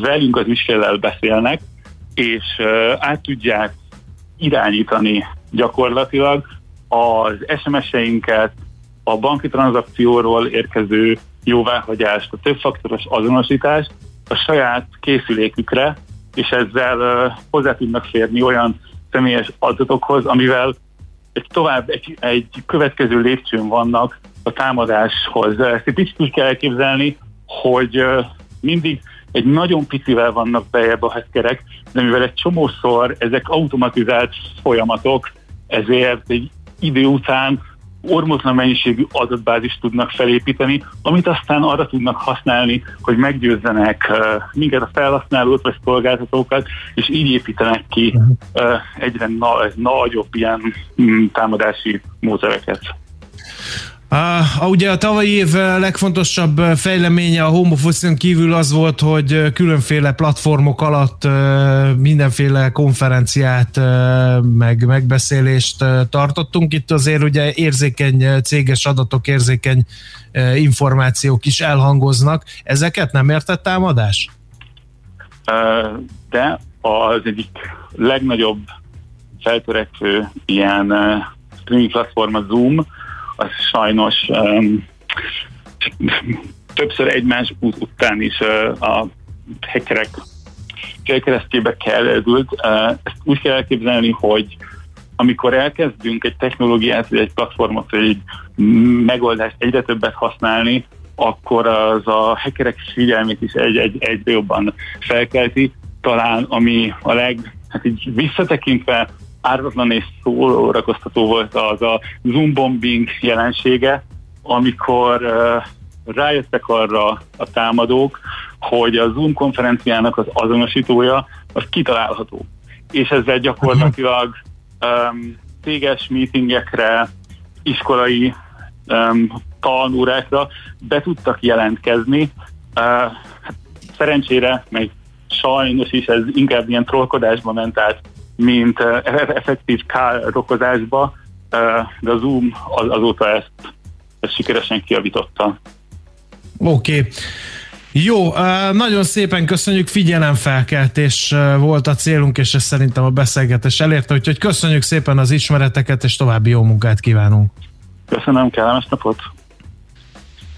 velünk az ügyféllel beszélnek, és át tudják irányítani gyakorlatilag az SMS-einket, a banki tranzakcióról érkező jóváhagyást, a többfaktoros azonosítást a saját készülékükre, és ezzel hozzá tudnak férni olyan személyes adatokhoz, amivel egy tovább egy, egy következő lépcsőn vannak a támadáshoz. Ezt egy picit úgy kell elképzelni, hogy mindig egy nagyon picivel vannak bejebb a hackerek, de mivel egy csomószor ezek automatizált folyamatok, ezért egy idő után ormotlan mennyiségű adatbázist tudnak felépíteni, amit aztán arra tudnak használni, hogy meggyőzzenek uh, minket a felhasználót vagy szolgáltatókat, és így építenek ki uh, egyre na- nagyobb ilyen mm, támadási módszereket. Uh, ugye a tavalyi év legfontosabb fejleménye a home office kívül az volt, hogy különféle platformok alatt mindenféle konferenciát meg megbeszélést tartottunk. Itt azért ugye érzékeny céges adatok, érzékeny információk is elhangoznak. Ezeket nem értett támadás? De az egyik legnagyobb feltörekvő ilyen streaming platform a Zoom, az sajnos um, többször egymás út után is uh, a hackerek keresztjébe került. Uh, ezt úgy kell elképzelni, hogy amikor elkezdünk egy technológiát, vagy egy platformot, vagy egy megoldást egyre többet használni, akkor az a hackerek figyelmét is egy, egy, egyre jobban felkelti. Talán ami a leg, hát így visszatekintve árvatlan és szórakoztató volt az a Zoom bombing jelensége, amikor uh, rájöttek arra a támadók, hogy a Zoom konferenciának az azonosítója az kitalálható. És ezzel gyakorlatilag um, téges meetingekre, iskolai um, tanúrákra be tudtak jelentkezni. Uh, hát szerencsére, meg sajnos is ez inkább ilyen trollkodásba ment át mint effektív károkozásba, de a Zoom az, azóta ezt, ezt sikeresen kiavította. Oké. Okay. Jó, nagyon szépen köszönjük, figyelemfelkeltés volt a célunk, és ez szerintem a beszélgetés elérte, úgyhogy köszönjük szépen az ismereteket, és további jó munkát kívánunk. Köszönöm, kellemes napot!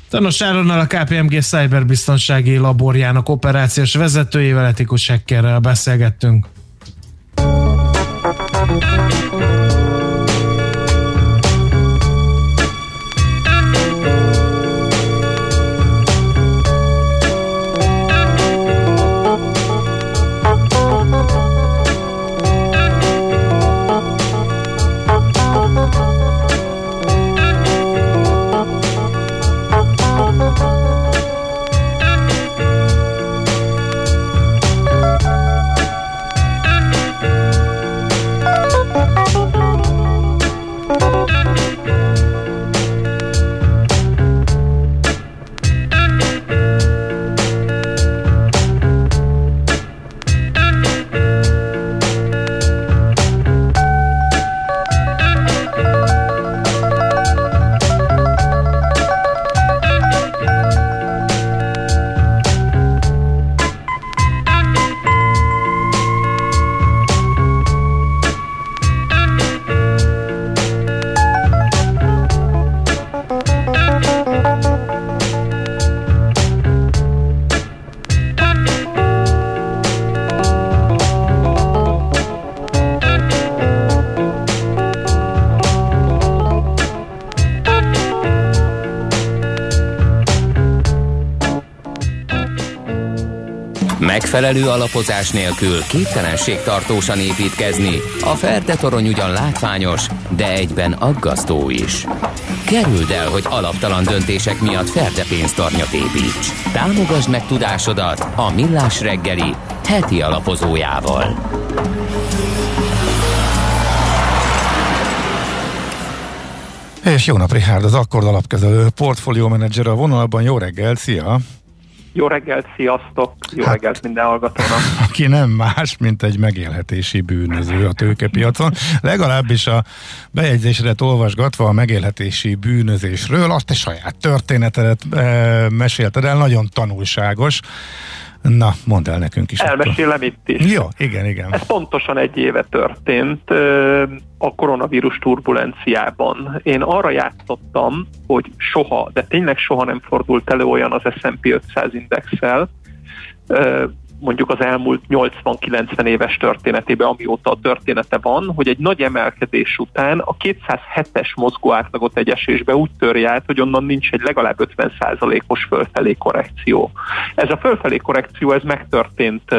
Tanos Áronnal a KPMG Cyberbiztonsági Laborjának operációs vezetőjével, etikus hackerrel beszélgettünk. Thank you. Megfelelő alapozás nélkül képtelenség tartósan építkezni. A Ferde torony ugyan látványos, de egyben aggasztó is. Kerüld el, hogy alaptalan döntések miatt Ferde pénztarnyat építs. Támogasd meg tudásodat a Millás reggeli heti alapozójával. És jó nap, Richard, az Akkord alapkezelő portfólió menedzser a vonalban. Jó reggel, szia! Jó reggelt, sziasztok! Jó hát, reggelt minden hallgatónak! Aki nem más, mint egy megélhetési bűnöző a tőkepiacon. Legalábbis a bejegyzésre olvasgatva a megélhetési bűnözésről, azt a saját történetedet e, mesélted el, nagyon tanulságos. Na, mondd el nekünk is. Elmesélem itt is. Jó, igen, igen. Ez pontosan egy éve történt a koronavírus turbulenciában. Én arra játszottam, hogy soha, de tényleg soha nem fordult elő olyan az S&P 500 indexel, Uh, mondjuk az elmúlt 80-90 éves történetében, amióta a története van, hogy egy nagy emelkedés után a 207-es mozgó átlagot egy esésbe úgy törje át, hogy onnan nincs egy legalább 50%-os fölfelé korrekció. Ez a fölfelé korrekció, ez megtörtént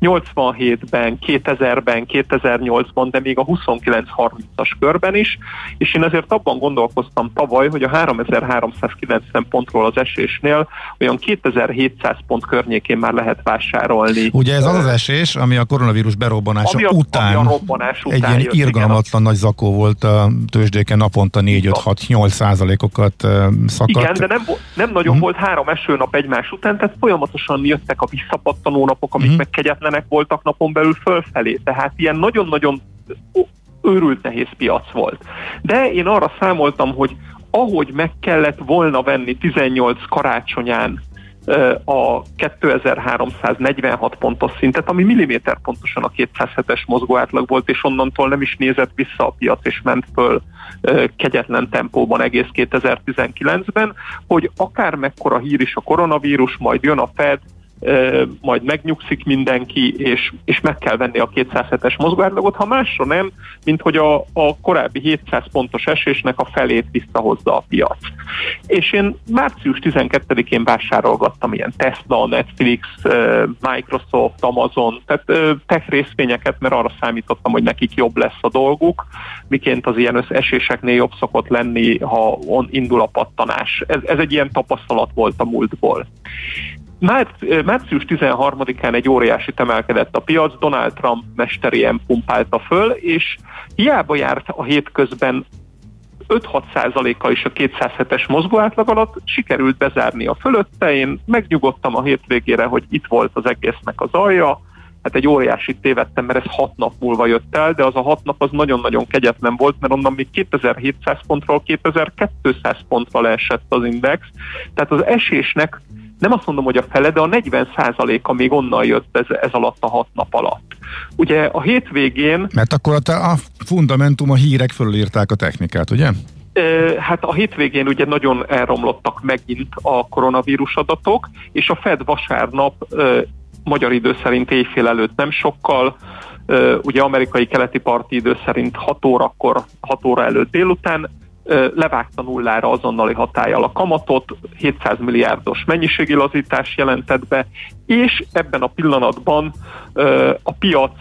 87-ben, 2000-ben, 2008-ban, de még a 29-30-as körben is, és én azért abban gondolkoztam tavaly, hogy a 3390 pontról az esésnél olyan 2700 pont környékén már lehet vásárolni számolni. Ugye ez az az esés, ami a koronavírus berobbanása ami a, után, ami a robbanás után egy ilyen jött, irgalmatlan igen. nagy zakó volt a tőzsdéken naponta 4-5-6-8 százalékokat szakadt. Igen, de nem, nem nagyon hmm. volt három esőnap egymás után, tehát folyamatosan jöttek a visszapattanó napok, amik hmm. meg kegyetlenek voltak napon belül fölfelé. Tehát ilyen nagyon-nagyon őrült nehéz piac volt. De én arra számoltam, hogy ahogy meg kellett volna venni 18 karácsonyán a 2346 pontos szintet, ami milliméter pontosan a 207-es mozgóátlag volt, és onnantól nem is nézett vissza a piac, és ment föl kegyetlen tempóban egész 2019-ben, hogy akár mekkora hír is a koronavírus, majd jön a Fed, majd megnyugszik mindenki, és, és meg kell venni a 207-es mozgóátlagot, ha másra nem, mint hogy a, a korábbi 700 pontos esésnek a felét visszahozza a piac. És én március 12-én vásárolgattam ilyen Tesla, Netflix, Microsoft, Amazon, tehát tech részvényeket, mert arra számítottam, hogy nekik jobb lesz a dolguk, miként az ilyen eséseknél jobb szokott lenni, ha on indul a pattanás. Ez, ez egy ilyen tapasztalat volt a múltból. Március 13-án egy óriási emelkedett a piac, Donald Trump mesterien pumpálta föl, és hiába járt a hétközben 5-6 százaléka is a 207-es mozgóátlag alatt sikerült bezárni a fölötte. Én megnyugodtam a hétvégére, hogy itt volt az egésznek az alja, hát egy óriási tévedtem, mert ez hat nap múlva jött el, de az a hat nap az nagyon-nagyon kegyetlen volt, mert onnan még 2700 pontról 2200 pontra leesett az index, tehát az esésnek nem azt mondom, hogy a fele, de a 40% a még onnan jött ez, ez alatt a hat nap alatt. Ugye a hétvégén... Mert akkor a, a fundamentum, a hírek fölírták a technikát, ugye? Hát a hétvégén ugye nagyon elromlottak megint a koronavírus adatok, és a Fed vasárnap magyar idő szerint éjfél előtt nem sokkal, ugye amerikai keleti parti idő szerint 6 órakor, 6 óra előtt délután levágta nullára azonnali hatállyal a kamatot, 700 milliárdos mennyiségi lazítás jelentett be, és ebben a pillanatban a piac,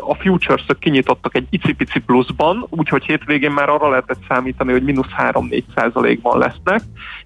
a futures kinyitottak egy icipici pluszban, úgyhogy hétvégén már arra lehetett számítani, hogy mínusz 3-4 százalékban lesznek,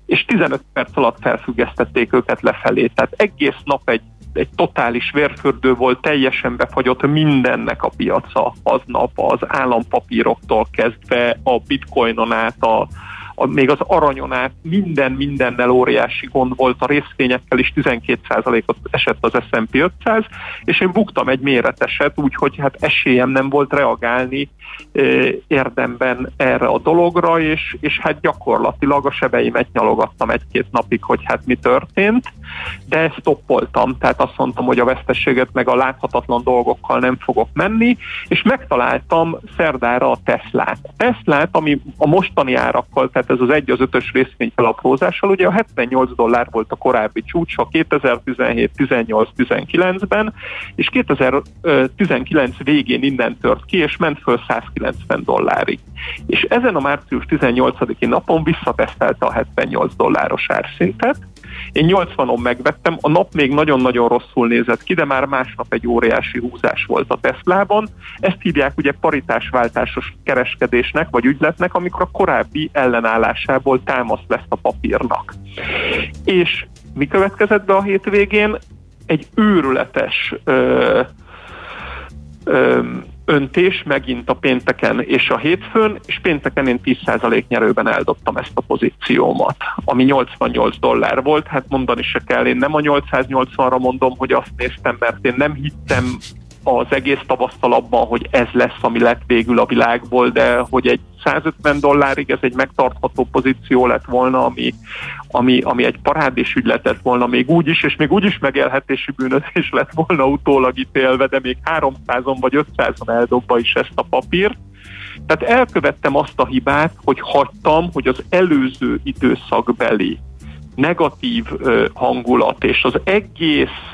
és 15 perc alatt felfüggesztették őket lefelé. Tehát egész nap egy egy totális vérfürdő volt, teljesen befagyott mindennek a piaca aznap, az állampapíroktól kezdve a bitcoinon át, a, a, még az aranyon át minden mindennel óriási gond volt, a részvényekkel is 12%-ot esett az S&P 500, és én buktam egy méreteset, úgyhogy hát esélyem nem volt reagálni e, érdemben erre a dologra, és, és hát gyakorlatilag a sebeimet nyalogattam egy-két napig, hogy hát mi történt, de stoppoltam, tehát azt mondtam, hogy a veszteséget meg a láthatatlan dolgokkal nem fogok menni, és megtaláltam szerdára a Teslát. Teslát, ami a mostani árakkal, tehát ez az egy az ötös részvény felaprózással, ugye a 78 dollár volt a korábbi csúcsa 2017, 18, 19-ben, és 2019 végén innen tört ki, és ment föl 190 dollárig. És ezen a március 18-i napon visszatesztelte a 78 dolláros árszintet, én 80-on megvettem, a nap még nagyon-nagyon rosszul nézett ki, de már másnap egy óriási húzás volt a Teslában. Ezt hívják ugye paritásváltásos kereskedésnek, vagy ügyletnek, amikor a korábbi ellenállásából támaszt lesz a papírnak. És mi következett be a hétvégén? Egy őrületes ö, ö, öntés megint a pénteken és a hétfőn, és pénteken én 10% nyerőben eldobtam ezt a pozíciómat, ami 88 dollár volt, hát mondani se kell, én nem a 880-ra mondom, hogy azt néztem, mert én nem hittem az egész tapasztalatban, hogy ez lesz, ami lett végül a világból, de hogy egy 150 dollárig ez egy megtartható pozíció lett volna, ami, ami, ami egy parádés ügylet lett volna még úgy is, és még úgy is megélhetési bűnözés lett volna utólag ítélve, de még 300-on vagy 500-on eldobva is ezt a papírt. Tehát elkövettem azt a hibát, hogy hagytam, hogy az előző időszakbeli negatív hangulat és az egész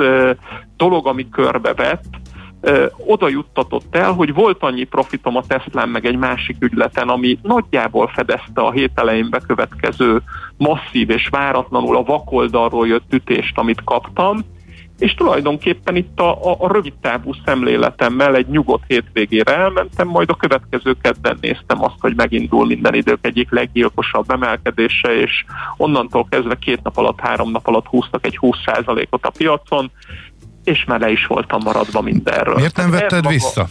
dolog, ami körbevett, oda juttatott el, hogy volt annyi profitom a Teslán meg egy másik ügyleten, ami nagyjából fedezte a hét elején bekövetkező masszív és váratlanul a vakoldalról jött ütést, amit kaptam, és tulajdonképpen itt a, a, a rövid távú szemléletemmel egy nyugodt hétvégére elmentem, majd a következő kedden néztem azt, hogy megindul minden idők egyik leggyilkosabb emelkedése, és onnantól kezdve két nap alatt, három nap alatt húztak egy 20%-ot a piacon, és már le is voltam maradva mindenről. Miért nem vetted maga... vissza?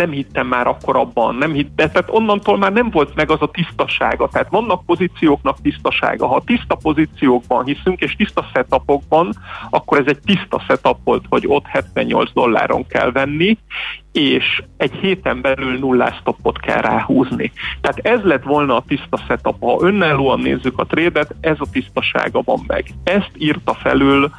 nem hittem már akkor abban, nem hittem, tehát onnantól már nem volt meg az a tisztasága. Tehát vannak pozícióknak tisztasága. Ha tiszta pozíciókban hiszünk, és tiszta setupokban, akkor ez egy tiszta setup volt, hogy ott 78 dolláron kell venni, és egy héten belül nullás stoppot kell ráhúzni. Tehát ez lett volna a tiszta setup. Ha önállóan nézzük a trédet, ez a tisztasága van meg. Ezt írta felül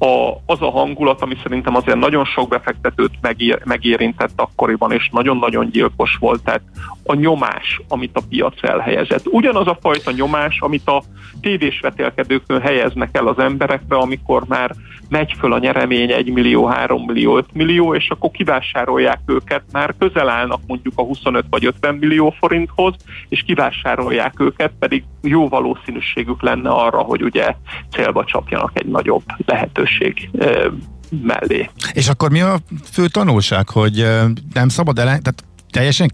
a, az a hangulat, ami szerintem azért nagyon sok befektetőt megér, megérintett akkoriban, és nagyon-nagyon gyilkos volt. Tehát a nyomás, amit a piac elhelyezett. Ugyanaz a fajta nyomás, amit a tévés vetélkedőkön helyeznek el az emberekre, amikor már megy föl a nyeremény 1 millió, 3 millió, 5 millió, és akkor kivásárolják őket, már közel állnak mondjuk a 25 vagy 50 millió forinthoz, és kivásárolják őket, pedig jó valószínűségük lenne arra, hogy ugye célba csapjanak egy nagyobb lehetőség mellé. És akkor mi a fő tanulság, hogy nem szabad el, tehát teljesen